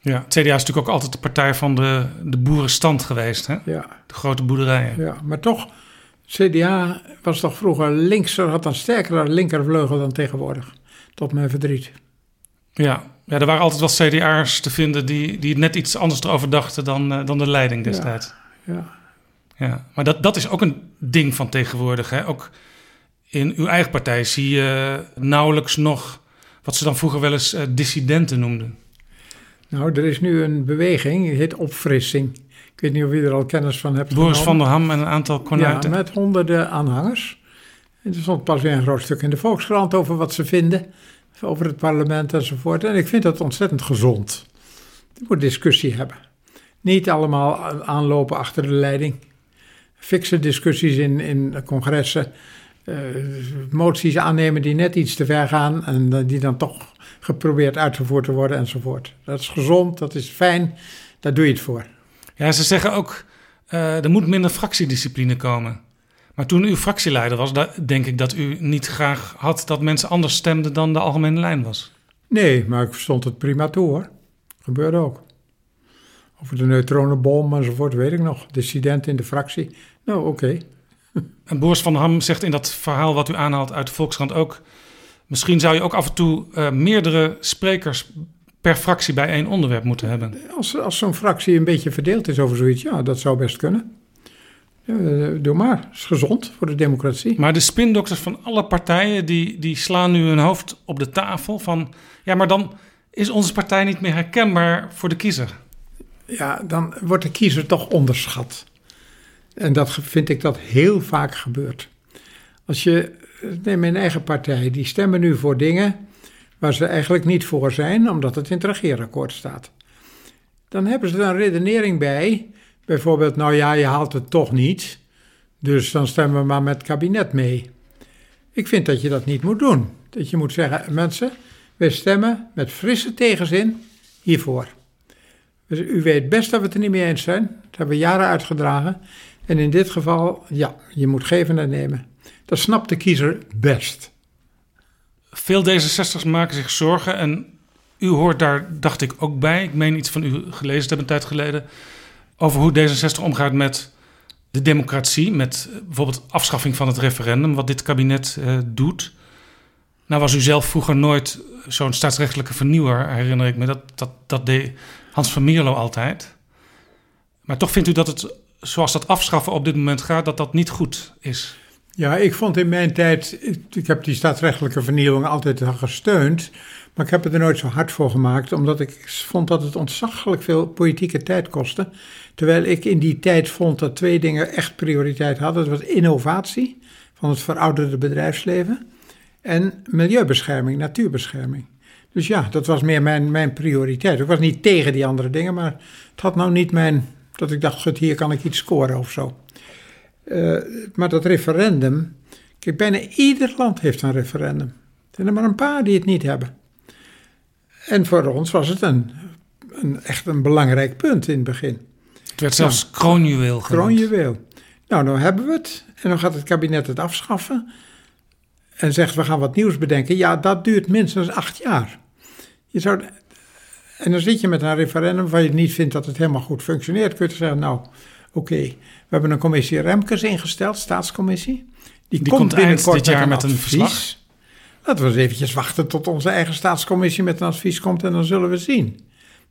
Ja, het CDA is natuurlijk ook altijd de partij van de, de boerenstand geweest. Hè? Ja, De grote boerderijen. ja. Maar toch, CDA was toch vroeger linkser, had een sterkere linkervleugel dan tegenwoordig. Tot mijn verdriet. Ja. ja, er waren altijd wel CDA'ers te vinden die, die net iets anders erover dachten dan, eh, dan de leiding destijds. Ja. Ja, maar dat, dat is ook een ding van tegenwoordig. Hè? Ook in uw eigen partij zie je nauwelijks nog wat ze dan vroeger wel eens eh, dissidenten noemden. Nou, er is nu een beweging, die heet opfrissing. Ik weet niet of u er al kennis van hebt Boris van der Ham en een aantal Ja, konuiten. met honderden aanhangers. En er stond pas weer een groot stuk in de Volkskrant over wat ze vinden. Over het parlement enzovoort. En ik vind dat ontzettend gezond. Je moet discussie hebben. Niet allemaal aanlopen achter de leiding. Fikse discussies in, in congressen. eh, moties aannemen die net iets te ver gaan. En die dan toch geprobeerd uitgevoerd te worden enzovoort. Dat is gezond, dat is fijn. Daar doe je het voor. Ja, ze zeggen ook, eh, er moet minder fractiediscipline komen. Maar toen u fractieleider was, denk ik dat u niet graag had dat mensen anders stemden dan de algemene lijn was. Nee, maar ik stond het prima toe hoor. Gebeurde ook. Over de neutronenbom enzovoort, weet ik nog. Dissident in de fractie. Nou, oké. En Boris van Ham zegt in dat verhaal wat u aanhaalt uit de Volkskrant ook... misschien zou je ook af en toe eh, meerdere sprekers per fractie bij één onderwerp moeten hebben. Als, als zo'n fractie een beetje verdeeld is over zoiets, ja, dat zou best kunnen. Eh, doe maar. Is gezond voor de democratie. Maar de spindokters van alle partijen die, die slaan nu hun hoofd op de tafel van... ja, maar dan is onze partij niet meer herkenbaar voor de kiezer. Ja, dan wordt de kiezer toch onderschat. En dat vind ik dat heel vaak gebeurt. Als je, eh, neem mijn eigen partij, die stemmen nu voor dingen waar ze eigenlijk niet voor zijn, omdat het in het regeerakkoord staat. Dan hebben ze er een redenering bij, bijvoorbeeld, nou ja, je haalt het toch niet, dus dan stemmen we maar met het kabinet mee. Ik vind dat je dat niet moet doen. Dat je moet zeggen, mensen, wij stemmen met frisse tegenzin hiervoor. Dus u weet best dat we het er niet mee eens zijn. Dat hebben we jaren uitgedragen. En in dit geval, ja, je moet geven en nemen. Dat snapt de kiezer best. Veel D66'ers maken zich zorgen en u hoort daar, dacht ik, ook bij. Ik meen iets van u gelezen te hebben een tijd geleden... over hoe D66 omgaat met de democratie... met eh, bijvoorbeeld afschaffing van het referendum... wat dit kabinet eh, doet. Nou was u zelf vroeger nooit zo'n staatsrechtelijke vernieuwer, herinner ik me. Dat, dat, dat deed Hans van Mierlo altijd. Maar toch vindt u dat het, zoals dat afschaffen op dit moment gaat... dat dat niet goed is? Ja, ik vond in mijn tijd, ik, heb die staatsrechtelijke vernieuwing altijd al gesteund, maar ik heb het er nooit zo hard voor gemaakt, omdat ik vond dat het ontzaglijk veel politieke tijd kostte. Terwijl ik in die tijd vond dat twee dingen echt prioriteit hadden. Dat was innovatie van het verouderde bedrijfsleven en milieubescherming, natuurbescherming. Dus ja, dat was meer mijn, mijn prioriteit. Ik was niet tegen die andere dingen, maar het had nou niet mijn, dat ik dacht, goed, hier kan ik iets scoren of zo. Uh, maar dat referendum, kijk, bijna ieder land heeft een referendum. Er zijn er maar een paar die het niet hebben. En voor ons was het een, een echt een belangrijk punt in het begin. Het werd zelfs ja, kroonjuweel genoemd. Kroonjuweel. Nou, nou hebben we het. En dan gaat het kabinet het afschaffen. En zegt, we gaan wat nieuws bedenken. Ja, dat duurt minstens acht jaar. Je zou, en dan zit je met een referendum waar je niet vindt dat het helemaal goed functioneert. Kun je zeggen, nou, oké, okay, we hebben een commissie Remkes ingesteld, staatscommissie. Die, Die komt, komt eind dit jaar met een, met een verslag. Laten we eens eventjes wachten tot onze eigen staatscommissie met een advies komt en dan zullen we zien.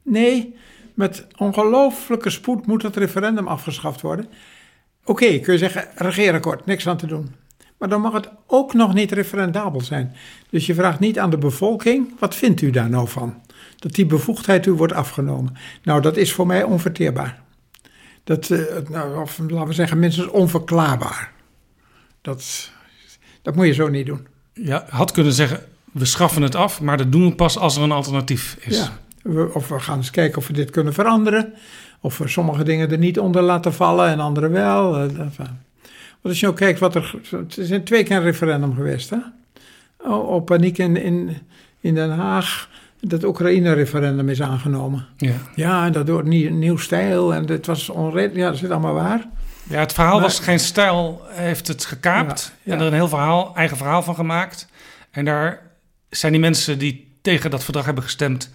Nee, met ongelooflijke spoed moet het referendum afgeschaft worden. Oké, okay, kun je zeggen, regeerakkoord, niks aan te doen. Maar dan mag het ook nog niet referendabel zijn. Dus je vraagt niet aan de bevolking, wat vindt u daar nou van? Dat die bevoegdheid u wordt afgenomen. Nou, dat is voor mij onverteerbaar. Dat, uh, nou, of laten we zeggen, minstens onverklaarbaar. Dat, dat moet je zo niet doen. Ja, had kunnen zeggen, we schaffen het af, maar dat doen we pas als er een alternatief is. Ja, we, of we gaan eens kijken of we dit kunnen veranderen. Of we sommige dingen er niet onder laten vallen en andere wel. Uh, want als je ook kijkt wat er... Het is twee keer een referendum geweest, hè? Oh, op paniek in, in, in Den Haag dat Oekraïne-referendum is aangenomen. Ja, ja en dat door nieuw, nieuw stijl en het was onredelijk. Ja, dat zit allemaal waar. Ja, het verhaal maar, was geen stijl, heeft het gekaapt ja, ja. en er een heel verhaal, eigen verhaal van gemaakt. En daar zijn die mensen die tegen dat verdrag hebben gestemd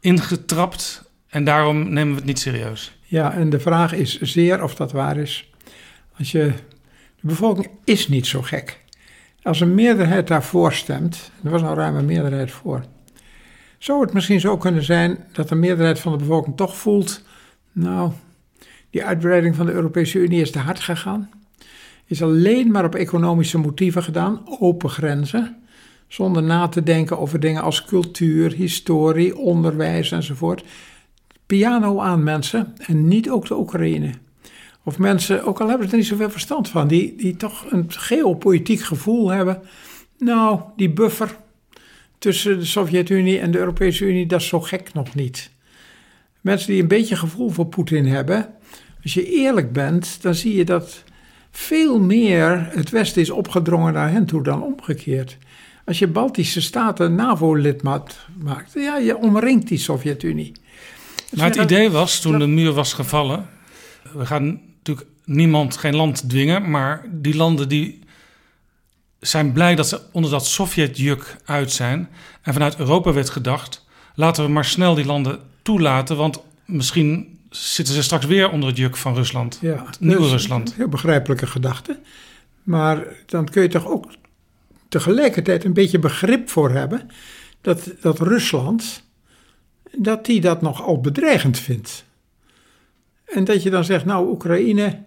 ingetrapt en daarom nemen we het niet serieus. Ja, en de vraag is zeer of dat waar is. Als je, de bevolking is niet zo gek. Als een meerderheid daarvoor stemt, er was een meerderheid voor, zou het misschien zo kunnen zijn dat de meerderheid van de bevolking toch voelt, nou, die uitbreiding van de Europese Unie is te hard gegaan, is alleen maar op economische motieven gedaan, open grenzen, zonder na te denken over dingen als cultuur, historie, onderwijs enzovoort. Piano aan mensen en niet ook de Oekraïne. Of mensen, ook al hebben ze er niet zoveel verstand van, die, die toch een geopolitiek gevoel hebben. Nou, die buffer tussen de Sovjet-Unie en de Europese Unie, dat is zo gek nog niet. Mensen die een beetje gevoel voor Poetin hebben, als je eerlijk bent, dan zie je dat veel meer het Westen is opgedrongen naar hen toe dan omgekeerd. Als je Baltische staten NAVO-lidmaat maakt, ja, je omringt die Sovjet-Unie. Maar het idee was, toen de muur was gevallen, we gaan natuurlijk niemand, geen land dwingen, maar die landen die zijn blij dat ze onder dat Sovjetjuk uit zijn. En vanuit Europa werd gedacht, laten we maar snel die landen toelaten, want misschien zitten ze straks weer onder het juk van Rusland. Ja, het nieuwe dus Rusland. Heel begrijpelijke gedachte. Maar dan kun je toch ook tegelijkertijd een beetje begrip voor hebben dat, dat Rusland, dat die dat nogal bedreigend vindt. En dat je dan zegt, nou Oekraïne,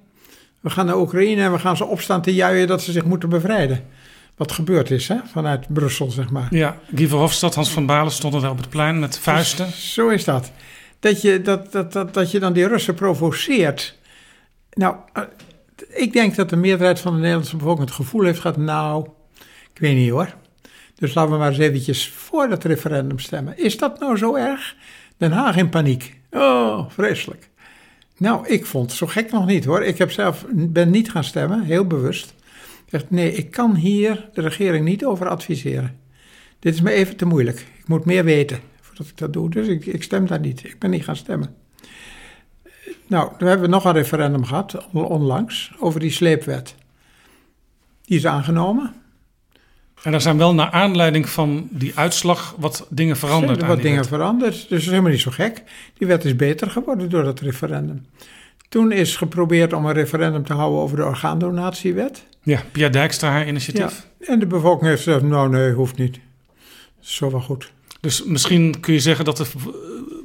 we gaan naar Oekraïne en we gaan ze opstaan te juichen dat ze zich moeten bevrijden. Wat gebeurd is, hè, vanuit Brussel, zeg maar. Ja, Guy Verhofstadt, Hans van Balen stonden daar op het plein met vuisten. Zo is dat. Dat je, dat, dat, dat, dat je dan die Russen provoceert. Nou, eh, ik denk dat de meerderheid van de Nederlandse bevolking het gevoel heeft gehad, nou, ik weet niet hoor. Dus laten we maar eens eventjes voor dat referendum stemmen. Is dat nou zo erg? Den Haag in paniek. Oh, vreselijk. Nou, ik vond het zo gek nog niet hoor. Ik heb zelf, ben niet gaan stemmen, heel bewust. Dacht, nee, ik kan hier de regering niet over adviseren. Dit is me even te moeilijk. Ik moet meer weten voordat ik dat doe. Dus ik, ik stem daar niet. Ik ben niet gaan stemmen. Nou, we hebben nog een referendum gehad, onlangs, over die sleepwet. Die is aangenomen. En er zijn wel naar aanleiding van die uitslag wat dingen veranderd. Er wat dingen wet. veranderd. Dus dat is helemaal niet zo gek. Die wet is beter geworden door dat referendum. Toen is geprobeerd om een referendum te houden over de orgaandonatiewet. Ja, Pia Dijkstra, haar initiatief. Ja, en de bevolking heeft gezegd, nou nee, hoeft niet. Zo wel goed. Dus misschien kun je zeggen dat de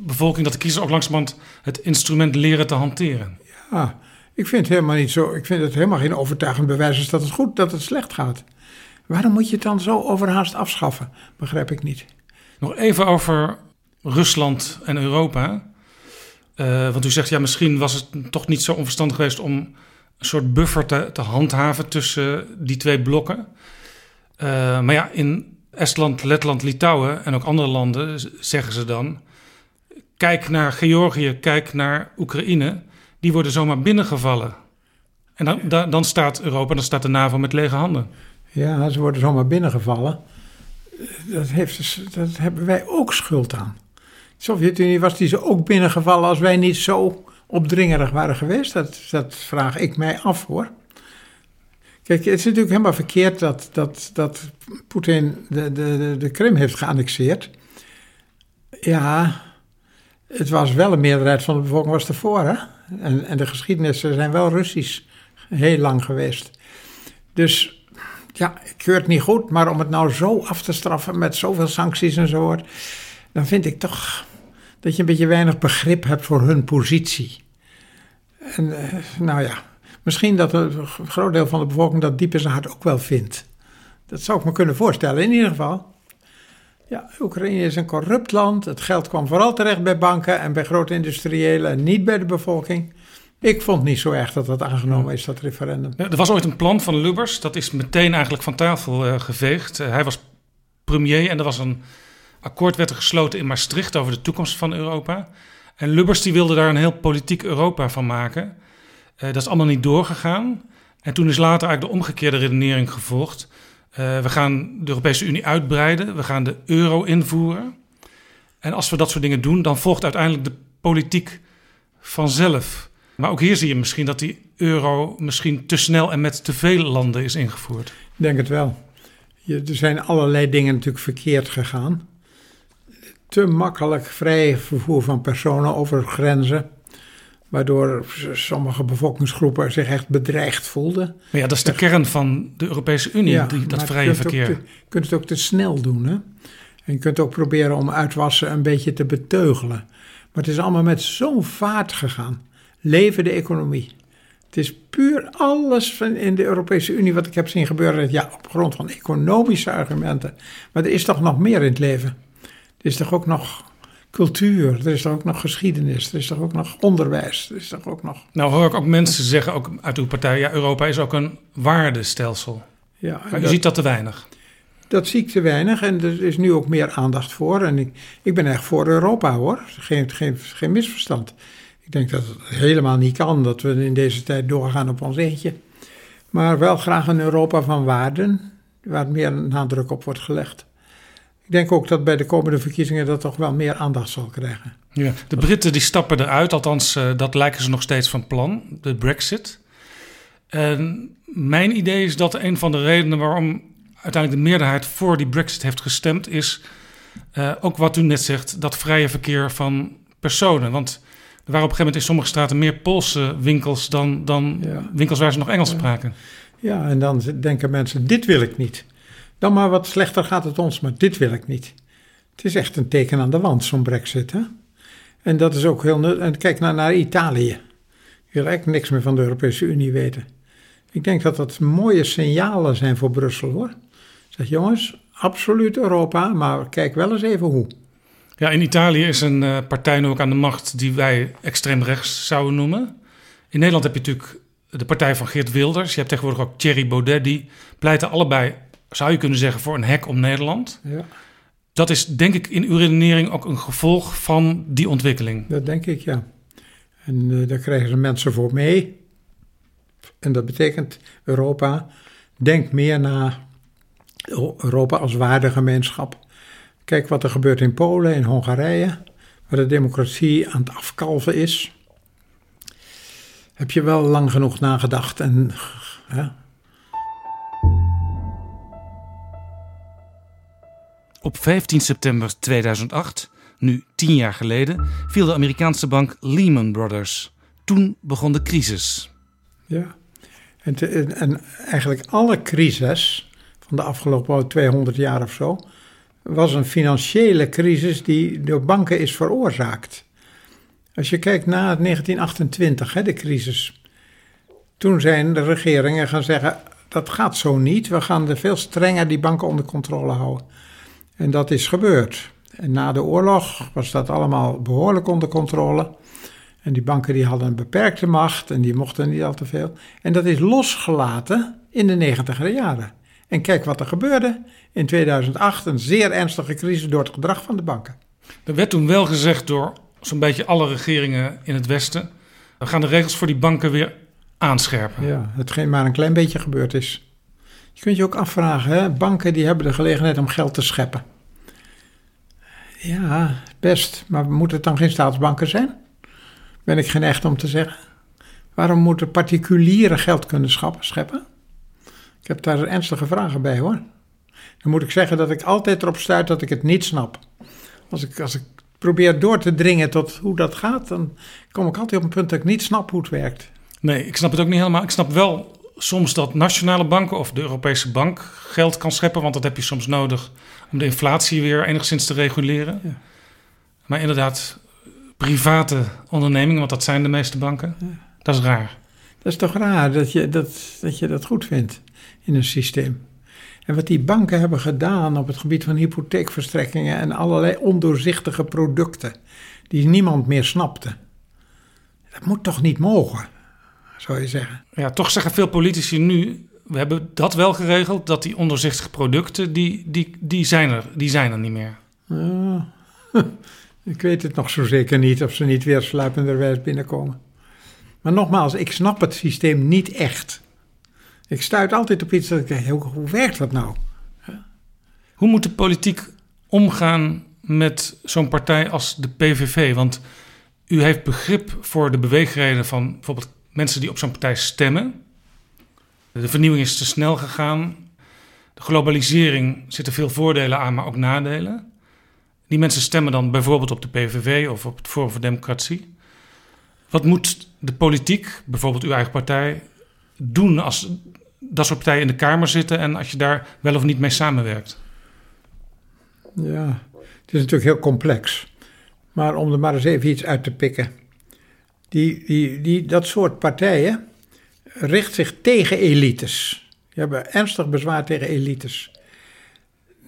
bevolking, dat de kiezers ook langzamerhand het instrument leren te hanteren. Ja, ik vind het helemaal niet zo. Ik vind het helemaal geen overtuigend bewijs is dat het goed, dat het slecht gaat. Waarom moet je het dan zo overhaast afschaffen? Begrijp ik niet. Nog even over Rusland en Europa. Eh, want u zegt, ja, misschien was het toch niet zo onverstandig geweest om een soort buffer te, te handhaven tussen die twee blokken. Eh, maar ja, in Estland, Letland, Litouwen en ook andere landen zeggen ze dan: kijk naar Georgië, kijk naar Oekraïne, die worden zomaar binnengevallen. En dan, da- dan staat Europa, dan staat de NAVO met lege handen. Ja, ze worden zomaar binnengevallen. Dat, dus- dat hebben wij ook schuld aan. Sovjet-Unie was die ze ook binnengevallen als wij niet zo opdringerig waren geweest. Dat, dat vraag ik mij af hoor. Kijk, het is natuurlijk helemaal verkeerd dat, dat, dat Poetin de, de, de, de Krim heeft geannexeerd. Ja, het was wel een meerderheid van de bevolking was ervoor. Hè? En, en de geschiedenissen zijn wel Russisch heel lang geweest. Dus ja, ik keur het niet goed, maar om het nou zo af te straffen met zoveel sancties en zo, dan vind ik toch dat je een beetje weinig begrip hebt voor hun positie. En eh, nou ja, misschien dat een groot deel van de bevolking dat diep in zijn hart ook wel vindt. Dat zou ik me kunnen voorstellen, in ieder geval. Ja, Oekraïne is een corrupt land. Het geld kwam vooral terecht bij banken en bij grote industriëlen en niet bij de bevolking. Ik vond niet zo erg dat dat aangenomen is, dat referendum. Er was ooit een plan van Lubbers, dat is meteen eigenlijk van tafel eh, geveegd. Eh, hij was premier en er was een akkoord werd er gesloten in Maastricht over de toekomst van Europa. En Lubbers die wilde daar een heel politiek Europa van maken. Eh, dat is allemaal niet doorgegaan. En toen is later eigenlijk de omgekeerde redenering gevolgd. Eh, we gaan de Europese Unie uitbreiden, we gaan de euro invoeren. En als we dat soort dingen doen, dan volgt uiteindelijk de politiek vanzelf. Maar ook hier zie je misschien dat die euro misschien te snel en met te veel landen is ingevoerd. Ik denk het wel. Er zijn allerlei dingen natuurlijk verkeerd gegaan. Te makkelijk vrij vervoer van personen over grenzen. Waardoor sommige bevolkingsgroepen zich echt bedreigd voelden. Maar ja, dat is de kern van de Europese Unie, die, dat vrije verkeer. Je kunt het ook te snel doen. Hè? En je kunt ook proberen om uitwassen een beetje te beteugelen. Maar het is allemaal met zo'n vaart gegaan. Leven de economie. Het is puur alles van in de Europese Unie wat ik heb zien gebeuren. Ja, op grond van economische argumenten. Maar er is toch nog meer in het leven. Er is toch ook nog cultuur, er is toch ook nog geschiedenis, er is toch ook nog onderwijs, er is toch ook nog... Nou hoor ik ook mensen zeggen, ook uit uw partij, ja, Europa is ook een waardestelsel. Ja, Maar u ziet dat te weinig. Dat zie ik te weinig en er is nu ook meer aandacht voor. En ik, ik ben echt voor Europa hoor, geen, geen, geen misverstand. Ik denk dat het helemaal niet kan dat we in deze tijd doorgaan op ons eentje. Maar wel graag een Europa van waarden, waar meer nadruk op wordt gelegd. Ik denk ook dat bij de komende verkiezingen dat toch wel meer aandacht zal krijgen. Ja. De Britten die stappen eruit, althans eh, dat lijken ze nog steeds van plan, de Brexit. En mijn idee is dat een van de redenen waarom uiteindelijk de meerderheid voor die Brexit heeft gestemd, is eh, ook wat u net zegt, dat vrije verkeer van personen. Want er waren op een gegeven moment in sommige straten meer Poolse winkels dan, dan Ja. winkels waar ze nog Engels spraken. Ja, en dan denken mensen, dit wil ik niet. Dan maar wat slechter gaat het ons, maar dit wil ik niet. Het is echt een teken aan de wand, zo'n brexit. Hè? En dat is ook heel nut. En kijk nou naar Italië. Die wil eigenlijk niks meer van de Europese Unie weten. Ik denk dat dat mooie signalen zijn voor Brussel, hoor. Zeg, jongens, absoluut Europa, maar kijk wel eens even hoe. Ja, in Italië is een eh, partij nu ook aan de macht die wij extreem rechts zouden noemen. In Nederland heb je natuurlijk de partij van Geert Wilders. Je hebt tegenwoordig ook Thierry Baudet. Die pleiten allebei, zou je kunnen zeggen, voor een hek om Nederland. Ja, Dat is denk ik in uw redenering ook een gevolg van die ontwikkeling. dat denk ik, ja. En eh, daar krijgen ze mensen voor mee. En dat betekent Europa denkt meer naar Europa als waardegemeenschap. Kijk wat er gebeurt in Polen en Hongarije, waar de democratie aan het afkalven is. Heb je wel lang genoeg nagedacht en hè, Op 15 september 2008, nu tien jaar geleden, viel de Amerikaanse bank Lehman Brothers. Toen begon de crisis. Ja. En, en eigenlijk alle crisis van de afgelopen 200 jaar of zo was een financiële crisis die door banken is veroorzaakt. Als je kijkt na 1928, hè, de crisis. Toen zijn de regeringen gaan zeggen, dat gaat zo niet. We gaan er veel strenger die banken onder controle houden. En dat is gebeurd. En na de oorlog was dat allemaal behoorlijk onder controle. En die banken die hadden een beperkte macht en die mochten niet al te veel. En dat is losgelaten in de negentiger jaren. En kijk wat er gebeurde. In 2008 een zeer ernstige crisis door het gedrag van de banken. Er werd toen wel gezegd door zo'n beetje alle regeringen in het Westen... we gaan de regels voor die banken weer aanscherpen. Ja, hetgeen maar een klein beetje gebeurd is. Je kunt je ook afvragen, hè? banken die hebben de gelegenheid om geld te scheppen. Ja, best. Maar moeten het dan geen staatsbanken zijn? Ben ik geneigd om te zeggen. Waarom moeten particulieren geld kunnen scheppen? Ik heb daar ernstige vragen bij hoor. Dan moet ik zeggen dat ik altijd erop stuit dat ik het niet snap. Als ik, als ik probeer door te dringen tot hoe dat gaat, dan kom ik altijd op een punt dat ik niet snap hoe het werkt. Nee, ik snap het ook niet helemaal. Ik snap wel soms dat nationale banken of de Europese bank geld kan scheppen, want dat heb je soms nodig om de inflatie weer enigszins te reguleren. Ja. Maar inderdaad, private ondernemingen, want dat zijn de meeste banken, dat is raar. Dat is toch raar dat je dat, dat je dat goed vindt in een systeem. En wat die banken hebben gedaan op het gebied van hypotheekverstrekkingen en allerlei ondoorzichtige producten die niemand meer snapte. Dat moet toch niet mogen, zou je zeggen. Ja, toch zeggen veel politici nu, we hebben dat wel geregeld, dat die ondoorzichtige producten, die, die, die, zijn, er, die zijn er niet meer. Ja, ik weet het nog zo zeker niet of ze niet weer sluipenderwijs binnenkomen. Maar nogmaals, ik snap het systeem niet echt. Ik stuit altijd op iets dat ik denk, hoe, hoe werkt dat nou? Hoe moet de politiek omgaan met zo'n partij als de PVV? Want u heeft begrip voor de beweegreden van bijvoorbeeld mensen die op zo'n partij stemmen. De vernieuwing is te snel gegaan. De globalisering zitten veel voordelen aan, maar ook nadelen. Die mensen stemmen dan bijvoorbeeld op de PVV of op het Forum voor Democratie. Wat moet de politiek, bijvoorbeeld uw eigen partij, doen als dat soort partijen in de Kamer zitten en als je daar wel of niet mee samenwerkt? Ja, het is natuurlijk heel complex. Maar om er maar eens even iets uit te pikken. Die, die, die, dat soort partijen, richt zich tegen elites. Die hebben ernstig bezwaar tegen elites.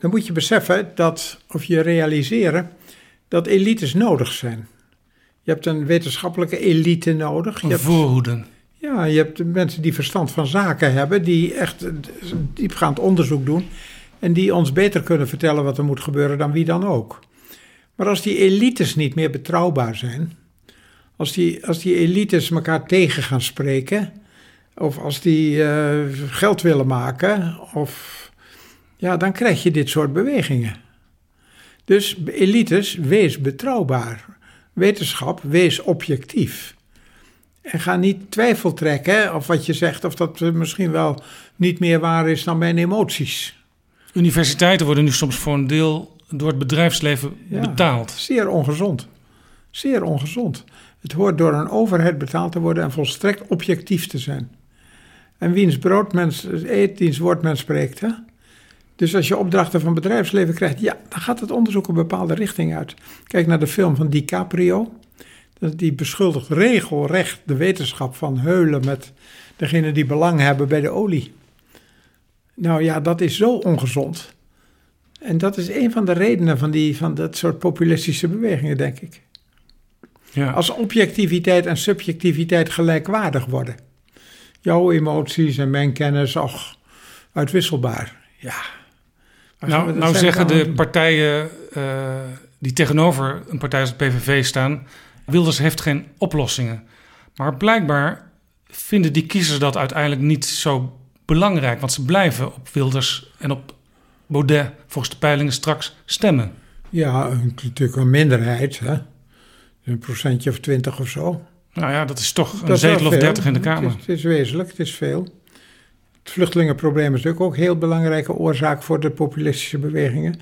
Dan moet je beseffen dat, of je realiseren, dat elites nodig zijn. Je hebt een wetenschappelijke elite nodig. Je Een hebt, voorhoede. ja, je hebt mensen die verstand van zaken hebben, die echt diepgaand onderzoek doen. En die ons beter kunnen vertellen wat er moet gebeuren dan wie dan ook. Maar als die elites niet meer betrouwbaar zijn, als die, als die elites elkaar tegen gaan spreken, of als die eh, geld willen maken, of, ja, dan krijg je dit soort bewegingen. Dus elites, wees betrouwbaar. Wetenschap, wees objectief. En ga niet twijfel trekken of wat je zegt, of dat misschien wel niet meer waar is dan mijn emoties. Universiteiten worden nu soms voor een deel door het bedrijfsleven Ja. betaald. Zeer ongezond. Zeer ongezond. Het hoort door een overheid betaald te worden en volstrekt objectief te zijn. En wiens brood mens eet, diens woord men spreekt. Hè? Dus als je opdrachten van bedrijfsleven krijgt, ja, dan gaat het onderzoek een bepaalde richting uit. Kijk naar de film van DiCaprio. Die beschuldigt regelrecht de wetenschap van heulen met degene die belang hebben bij de olie. Nou ja, dat is zo ongezond. En dat is een van de redenen van, die, van dat soort populistische bewegingen, denk ik. Ja. Als objectiviteit en subjectiviteit gelijkwaardig worden. Jouw emoties en mijn kennis, ach, uitwisselbaar. Ja. Nou, nou zeggen dan de het partijen eh, die tegenover een partij als de PVV staan... Wilders heeft geen oplossingen. Maar blijkbaar vinden die kiezers dat uiteindelijk niet zo belangrijk. Want ze blijven op Wilders en op Baudet volgens de peilingen straks stemmen. Ja, een, natuurlijk een minderheid, hè. Een procentje of twintig of zo. Nou ja, dat is toch een Dat zetel of dertig in de Kamer. Het is, het is wezenlijk, het is veel. Het vluchtelingenprobleem is natuurlijk ook een heel belangrijke oorzaak voor de populistische bewegingen.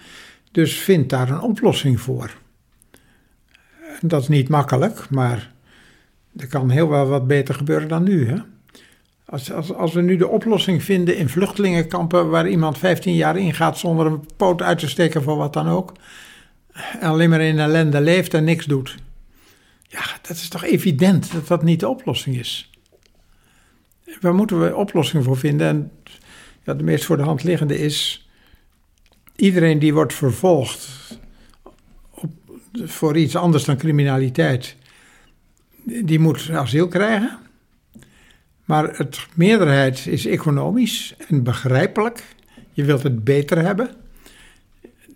Dus vind daar een oplossing voor. Dat is niet makkelijk, maar er kan heel wel wat beter gebeuren dan nu. Hè? Als, als, als we nu de oplossing vinden in vluchtelingenkampen waar iemand 15 jaar ingaat zonder een poot uit te steken voor wat dan ook, en alleen maar in ellende leeft en niks doet. Ja, dat is toch evident dat dat niet de oplossing is. Waar moeten we oplossing voor vinden? En ja, de meest voor de hand liggende is... iedereen die wordt vervolgd op, voor iets anders dan criminaliteit... die moet asiel krijgen. Maar het meerderheid is economisch en begrijpelijk. Je wilt het beter hebben.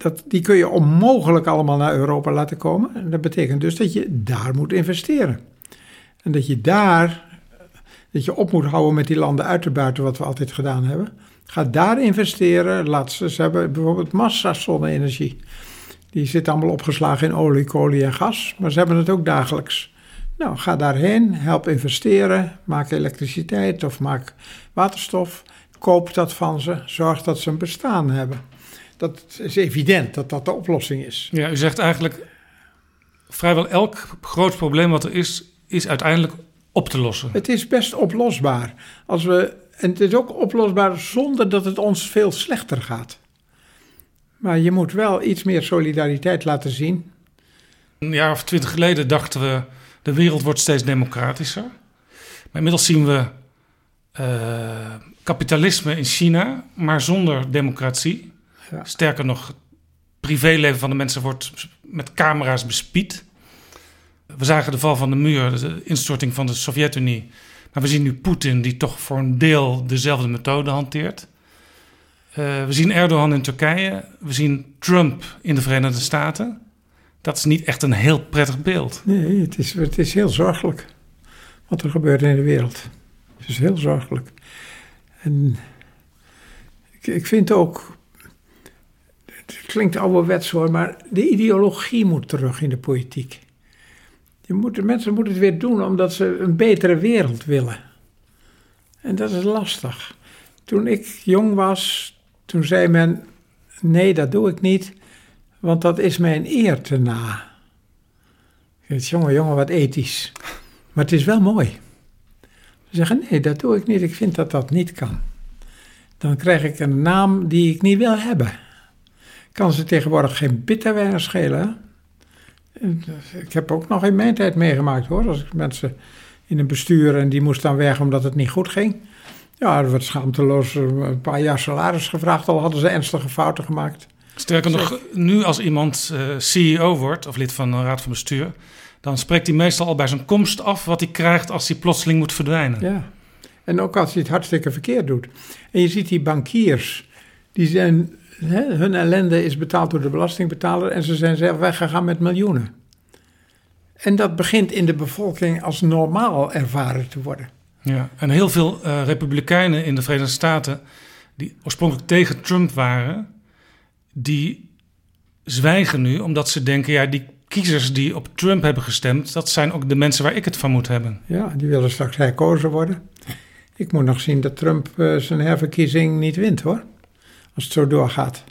Dat, die kun je onmogelijk allemaal naar Europa laten komen. En dat betekent dus dat je daar moet investeren. En dat je daar, dat je op moet houden met die landen uit te buiten, wat we altijd gedaan hebben. Ga daar investeren. Laat ze, hebben bijvoorbeeld massa zonne-energie. Die zit allemaal opgeslagen in olie, kolie en gas. Maar ze hebben het ook dagelijks. Nou, ga daarheen, help investeren, maak elektriciteit of maak waterstof. Koop dat van ze, zorg dat ze een bestaan hebben. Dat is evident dat dat de oplossing is. Ja, u zegt eigenlijk vrijwel elk groot probleem wat er is, is uiteindelijk op te lossen. Het is best oplosbaar. Als we, en het is ook oplosbaar zonder dat het ons veel slechter gaat. Maar je moet wel iets meer solidariteit laten zien. Een jaar of twintig geleden dachten we, de wereld wordt steeds democratischer. Maar inmiddels zien we eh, kapitalisme in China, maar zonder democratie. Ja. Sterker nog, het privéleven van de mensen wordt met camera's bespied. We zagen de val van de muur, de instorting van de Sovjet-Unie. Maar we zien nu Poetin die toch voor een deel dezelfde methode hanteert. Eh, we zien Erdogan in Turkije. We zien Trump in de Verenigde Staten. Dat is niet echt een heel prettig beeld. Nee, het is, het is heel zorgelijk wat er gebeurt in de wereld. Het is heel zorgelijk. En ik, ik vind ook, het klinkt ouderwets hoor, maar de ideologie moet terug in de politiek. De mensen moeten het weer doen omdat ze een betere wereld willen. En dat is lastig. Toen ik jong was, toen zei men, nee dat doe ik niet, want dat is mijn eer te na. Het jongen, jongen, wat ethisch. Maar het is wel mooi. Ze zeggen, nee, dat doe ik niet. Ik vind dat dat niet kan. Dan krijg ik een naam die ik niet wil hebben. Kan ze tegenwoordig geen bitter weinig schelen. eh, Ik heb ook nog in mijn tijd meegemaakt hoor. Als ik mensen in een bestuur en die moest dan weg omdat het niet goed ging. Ja, er werd schaamteloos een paar jaar salaris gevraagd, al hadden ze ernstige fouten gemaakt. Sterker nog, nu als iemand uh, CEO wordt of lid van een raad van bestuur, dan spreekt hij meestal al bij zijn komst af wat hij krijgt als hij plotseling moet verdwijnen. Ja, en ook als hij het hartstikke verkeerd doet. En je ziet die bankiers, die zijn, hun ellende is betaald door de belastingbetaler en ze zijn zelf weggegaan met miljoenen. En dat begint in de bevolking als normaal ervaren te worden. Ja, en heel veel uh, republikeinen in de Verenigde Staten, die oorspronkelijk tegen Trump waren, die zwijgen nu omdat ze denken, ja, die kiezers die op Trump hebben gestemd, dat zijn ook de mensen waar ik het van moet hebben. Ja, die willen straks herkozen worden. Ik moet nog zien dat Trump uh, zijn herverkiezing niet wint hoor. Als het zo doorgaat.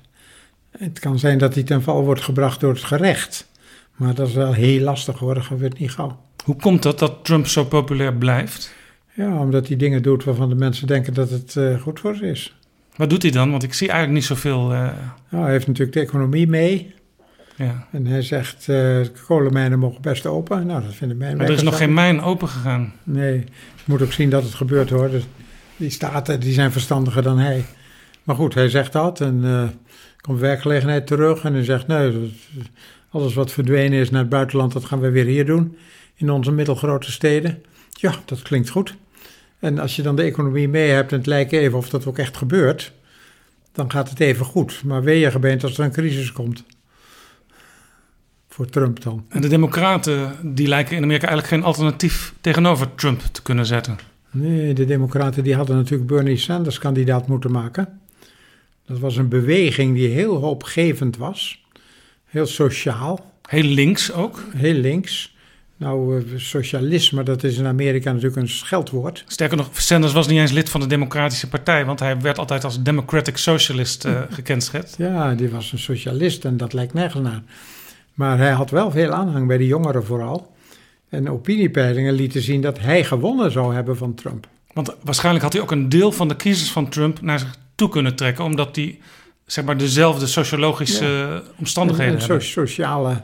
Het kan zijn dat hij ten val wordt gebracht door het gerecht. Maar dat is wel heel lastig hoor, dat gebeurt niet gauw. Hoe komt dat dat Trump zo populair blijft? Ja, omdat hij dingen doet waarvan de mensen denken dat het uh, goed voor ze is. Wat doet hij dan? Want ik zie eigenlijk niet zoveel. Uh... Nou, hij heeft natuurlijk de economie mee. Ja. En hij zegt, uh, kolenmijnen mogen best open. Nou, dat vinden mijn Maar er is nog geen mijn open gegaan. Nee, je moet ook zien dat het gebeurt hoor. Dus die staten die zijn verstandiger dan hij. Maar goed, hij zegt dat en uh, komt werkgelegenheid terug. En hij zegt, nee, alles wat verdwenen is naar het buitenland, dat gaan we weer hier doen. In onze middelgrote steden. Ja, dat klinkt goed. En als je dan de economie mee hebt en het lijkt even of dat ook echt gebeurt, dan gaat het even goed. Maar wee je gebeent als er een crisis komt. Voor Trump dan. En de Democraten die lijken in Amerika eigenlijk geen alternatief tegenover Trump te kunnen zetten. Nee, de Democraten die hadden natuurlijk Bernie Sanders kandidaat moeten maken. Dat was een beweging die heel hoopgevend was. Heel sociaal. Heel links ook. Heel links. Nou, socialisme, dat is in Amerika natuurlijk een scheldwoord. Sterker nog, Sanders was niet eens lid van de Democratische Partij, want hij werd altijd als Democratic Socialist uh, gekenschetst. Ja, die was een socialist en dat lijkt nergens naar. Maar hij had wel veel aanhang bij de jongeren vooral. En opiniepeilingen lieten zien dat hij gewonnen zou hebben van Trump. Want waarschijnlijk had hij ook een deel van de kiezers van Trump naar zich toe kunnen trekken, omdat die zeg maar dezelfde sociologische ja. omstandigheden en, en hebben. sociale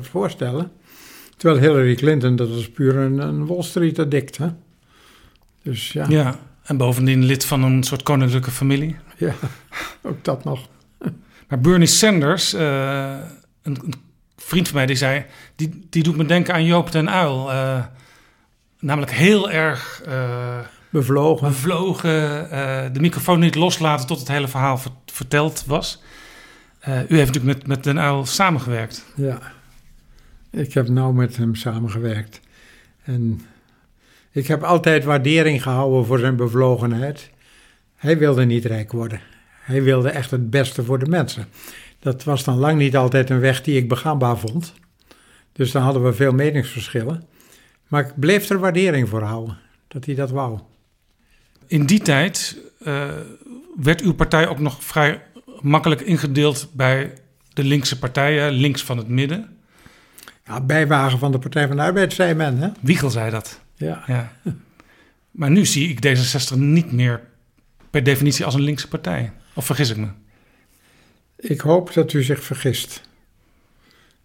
voorstellen. Terwijl Hillary Clinton, dat was puur een, een Wall Street addict, hè? Dus ja. Ja, en bovendien lid van een soort koninklijke familie. Ja, ook dat nog. Maar Bernie Sanders, uh, een, een, vriend van mij, die zei... die, die doet me denken aan Joop den Uil. Uh, namelijk heel erg... Uh, bevlogen. Bevlogen, de microfoon niet loslaten tot het hele verhaal verteld was. u heeft natuurlijk met, met den Uil samengewerkt. Ja. Ik heb nauw met hem samengewerkt. En ik heb altijd waardering gehouden voor zijn bevlogenheid. Hij wilde niet rijk worden. Hij wilde echt het beste voor de mensen. Dat was dan lang niet altijd een weg die ik begaanbaar vond. Dus dan hadden we veel meningsverschillen. Maar ik bleef er waardering voor houden, dat hij dat wou. In die tijd uh, werd uw partij ook nog vrij makkelijk ingedeeld bij de linkse partijen, links van het midden. Ja, bijwagen van de Partij van de Arbeid, zei men. Hè? Wiegel zei dat. Ja. ja. Maar nu zie ik D66 niet meer per definitie als een linkse partij. Of vergis ik me? Ik hoop dat u zich vergist.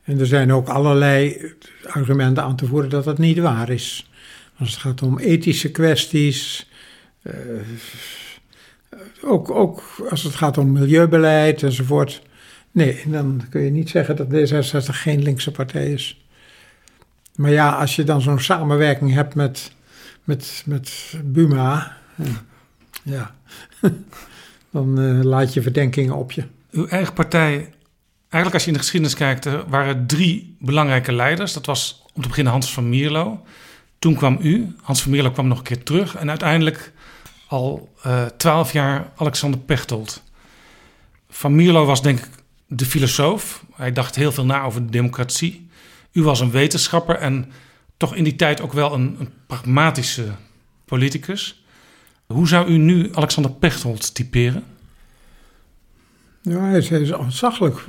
En er zijn ook allerlei argumenten aan te voeren dat dat niet waar is. Als het gaat om ethische kwesties, uh, ook, ook als het gaat om milieubeleid enzovoort. Nee, dan kun je niet zeggen dat D66 geen linkse partij is. Maar ja, als je dan zo'n samenwerking hebt met, met, met Buma, ja, dan uh, laat je verdenkingen op je. Uw eigen partij, eigenlijk als je in de geschiedenis kijkt, er waren drie belangrijke leiders. Dat was om te beginnen Hans van Mierlo. Toen kwam u, Hans van Mierlo kwam nog een keer terug. En uiteindelijk al twaalf uh, jaar Alexander Pechtold. Van Mierlo was denk ik de filosoof. Hij dacht heel veel na over de democratie. U was een wetenschapper en toch in die tijd ook wel een, een pragmatische politicus. Hoe zou u nu Alexander Pechtold typeren? Ja, hij is, hij is ontzaglijk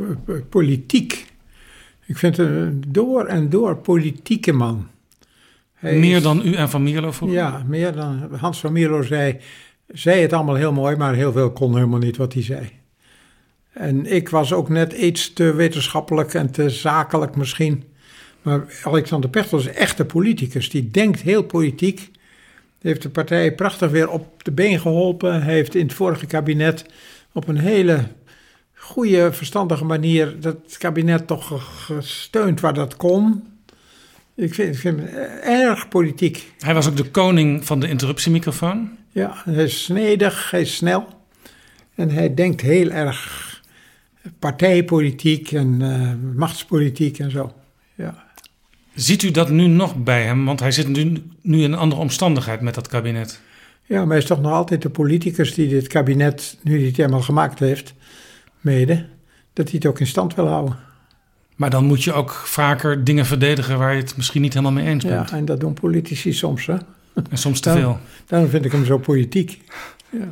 politiek. Ik vind hem een door en door politieke man. Hij meer is, dan u en Van Mierlo vroeger? Ja, meer dan Hans van Mierlo zei, zei het allemaal heel mooi, maar heel veel kon helemaal niet wat hij zei. En ik was ook net iets te wetenschappelijk en te zakelijk misschien. Maar Alexander Pechtold is een echte politicus. Die denkt heel politiek. Heeft de partij prachtig weer op de been geholpen. Hij heeft in het vorige kabinet op een hele goede, verstandige manier dat kabinet toch gesteund waar dat kon. Ik vind, ik vind hem erg politiek. Hij was ook de koning van de interruptiemicrofoon. Ja, hij is snedig, hij is snel. En hij denkt heel erg partijpolitiek en uh, machtspolitiek en zo. Ja. Ziet u dat nu nog bij hem? Want hij zit nu, nu in een andere omstandigheid met dat kabinet. Ja, maar hij is toch nog altijd de politicus die dit kabinet, nu hij het helemaal gemaakt heeft, mede, dat hij het ook in stand wil houden. Maar dan moet je ook vaker dingen verdedigen waar je het misschien niet helemaal mee eens bent. Ja, en dat doen politici soms, hè. En soms te veel. Daarom vind ik hem zo politiek. Ja.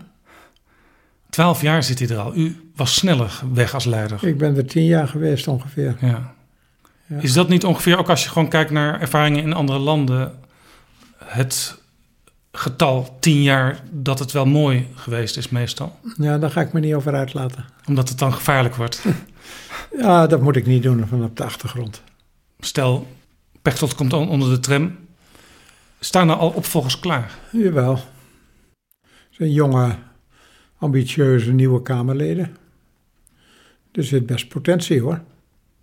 Twaalf jaar zit hij er al. U was sneller weg als leider. Ik ben er tien jaar geweest ongeveer. Ja. ja. Is dat niet ongeveer, ook als je gewoon kijkt naar ervaringen in andere landen, het getal tien jaar dat het wel mooi geweest is meestal? Ja, daar ga ik me niet over uitlaten. Omdat het dan gevaarlijk wordt? ja, dat moet ik niet doen van op de achtergrond. Stel, Pechtold komt onder de tram. Staan er al opvolgers klaar? Jawel. Zijn jonge ambitieuze nieuwe Kamerleden. Er zit best potentie hoor.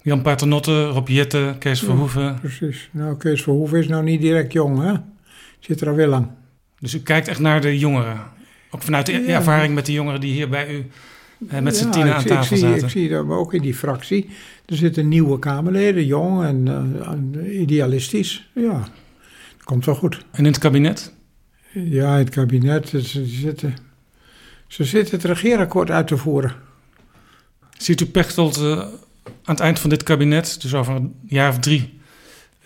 Jan Paternotte, Rob Jette, Kees Verhoeven. precies. Nou, Kees Verhoeven is nou niet direct jong, hè? Zit er al wel lang. Dus u kijkt echt naar de jongeren? Ook vanuit de ervaring met de jongeren die hier bij u met z'n ja, tienen aan tafel ik zaten? Zie, ik zie dat ook in die fractie. Er zitten nieuwe Kamerleden, jong en uh, idealistisch. Ja, dat komt wel goed. En in het kabinet? Ja, in het kabinet ze zitten ze zitten het regeerakkoord uit te voeren. Ziet u Pechtold uh, aan het eind van dit kabinet, dus over een jaar of drie,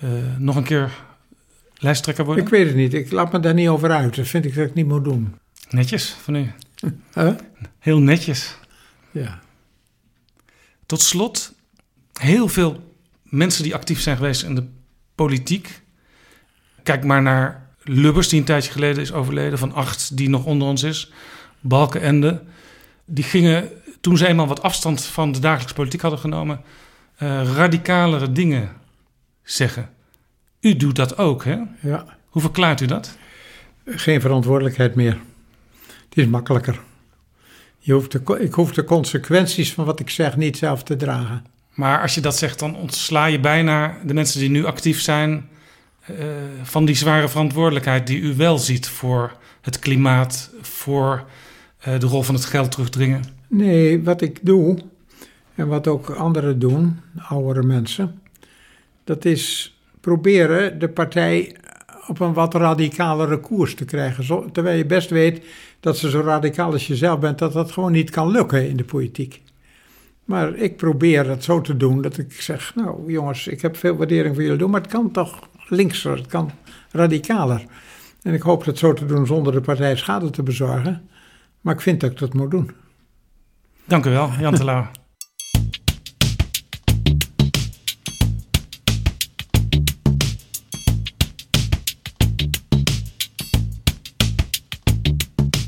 uh, nog een keer lijsttrekker worden? Ik weet het niet. Ik laat me daar niet over uit. Dat vind ik dat ik niet moet doen. Netjes van u. Huh? Heel netjes. Ja. Tot slot, heel veel mensen die actief zijn geweest in de politiek. Kijk maar naar Lubbers, die een tijdje geleden is overleden, van acht, die nog onder ons is. Balkenende, die gingen toen ze eenmaal wat afstand van de dagelijkse politiek hadden genomen, uh, radicalere dingen zeggen. U doet dat ook, hè? Ja. Hoe verklaart u dat? Geen verantwoordelijkheid meer. Het is makkelijker. Je hoeft de, ik hoef de consequenties van wat ik zeg niet zelf te dragen. Maar als je dat zegt, dan ontsla je bijna de mensen die nu actief zijn uh, van die zware verantwoordelijkheid die u wel ziet voor het klimaat, voor uh, de rol van het geld terugdringen? Nee, wat ik doe, en wat ook anderen doen, oudere mensen, dat is proberen de partij op een wat radicalere koers te krijgen. Terwijl je best weet dat ze zo radicaal als je zelf bent, dat dat gewoon niet kan lukken in de politiek. Maar ik probeer het zo te doen dat ik zeg, nou jongens, ik heb veel waardering voor jullie doen, maar het kan toch linkser, het kan radicaler. En ik hoop dat zo te doen zonder de partij schade te bezorgen. Maar ik vind dat ik dat moet doen. Dank u wel, Jan Terlouw.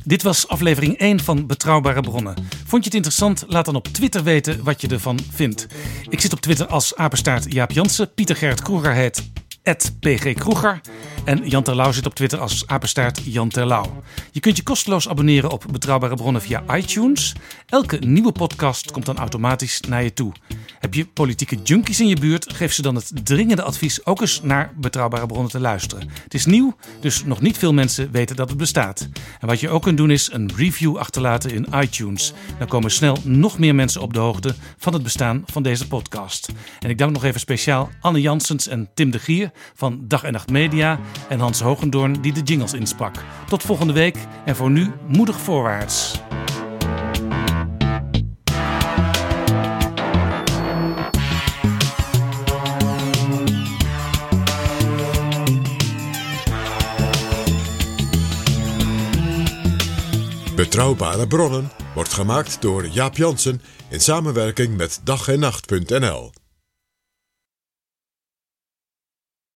Dit was aflevering 1 van Betrouwbare Bronnen. Vond je het interessant? Laat dan op Twitter weten wat je ervan vindt. Ik zit op Twitter als apenstaart Jaap Jansen. Pieter Gerrit Kroeger heet PG Kroeger. En Jan Terlouw zit op Twitter als apenstaart Jan Terlouw. Je kunt je kosteloos abonneren op Betrouwbare Bronnen via iTunes. Elke nieuwe podcast komt dan automatisch naar je toe. Heb je politieke junkies in je buurt? Geef ze dan het dringende advies ook eens naar Betrouwbare Bronnen te luisteren. Het is nieuw, dus nog niet veel mensen weten dat het bestaat. En wat je ook kunt doen is een review achterlaten in iTunes. Dan komen snel nog meer mensen op de hoogte van het bestaan van deze podcast. En ik dank nog even speciaal Anne Jansens en Tim de Gier van Dag en Nacht Media en Hans Hogendoorn die de jingles insprak. Tot volgende week en voor nu moedig voorwaarts. Betrouwbare bronnen wordt gemaakt door Jaap Jansen in samenwerking met dag en nacht.nl.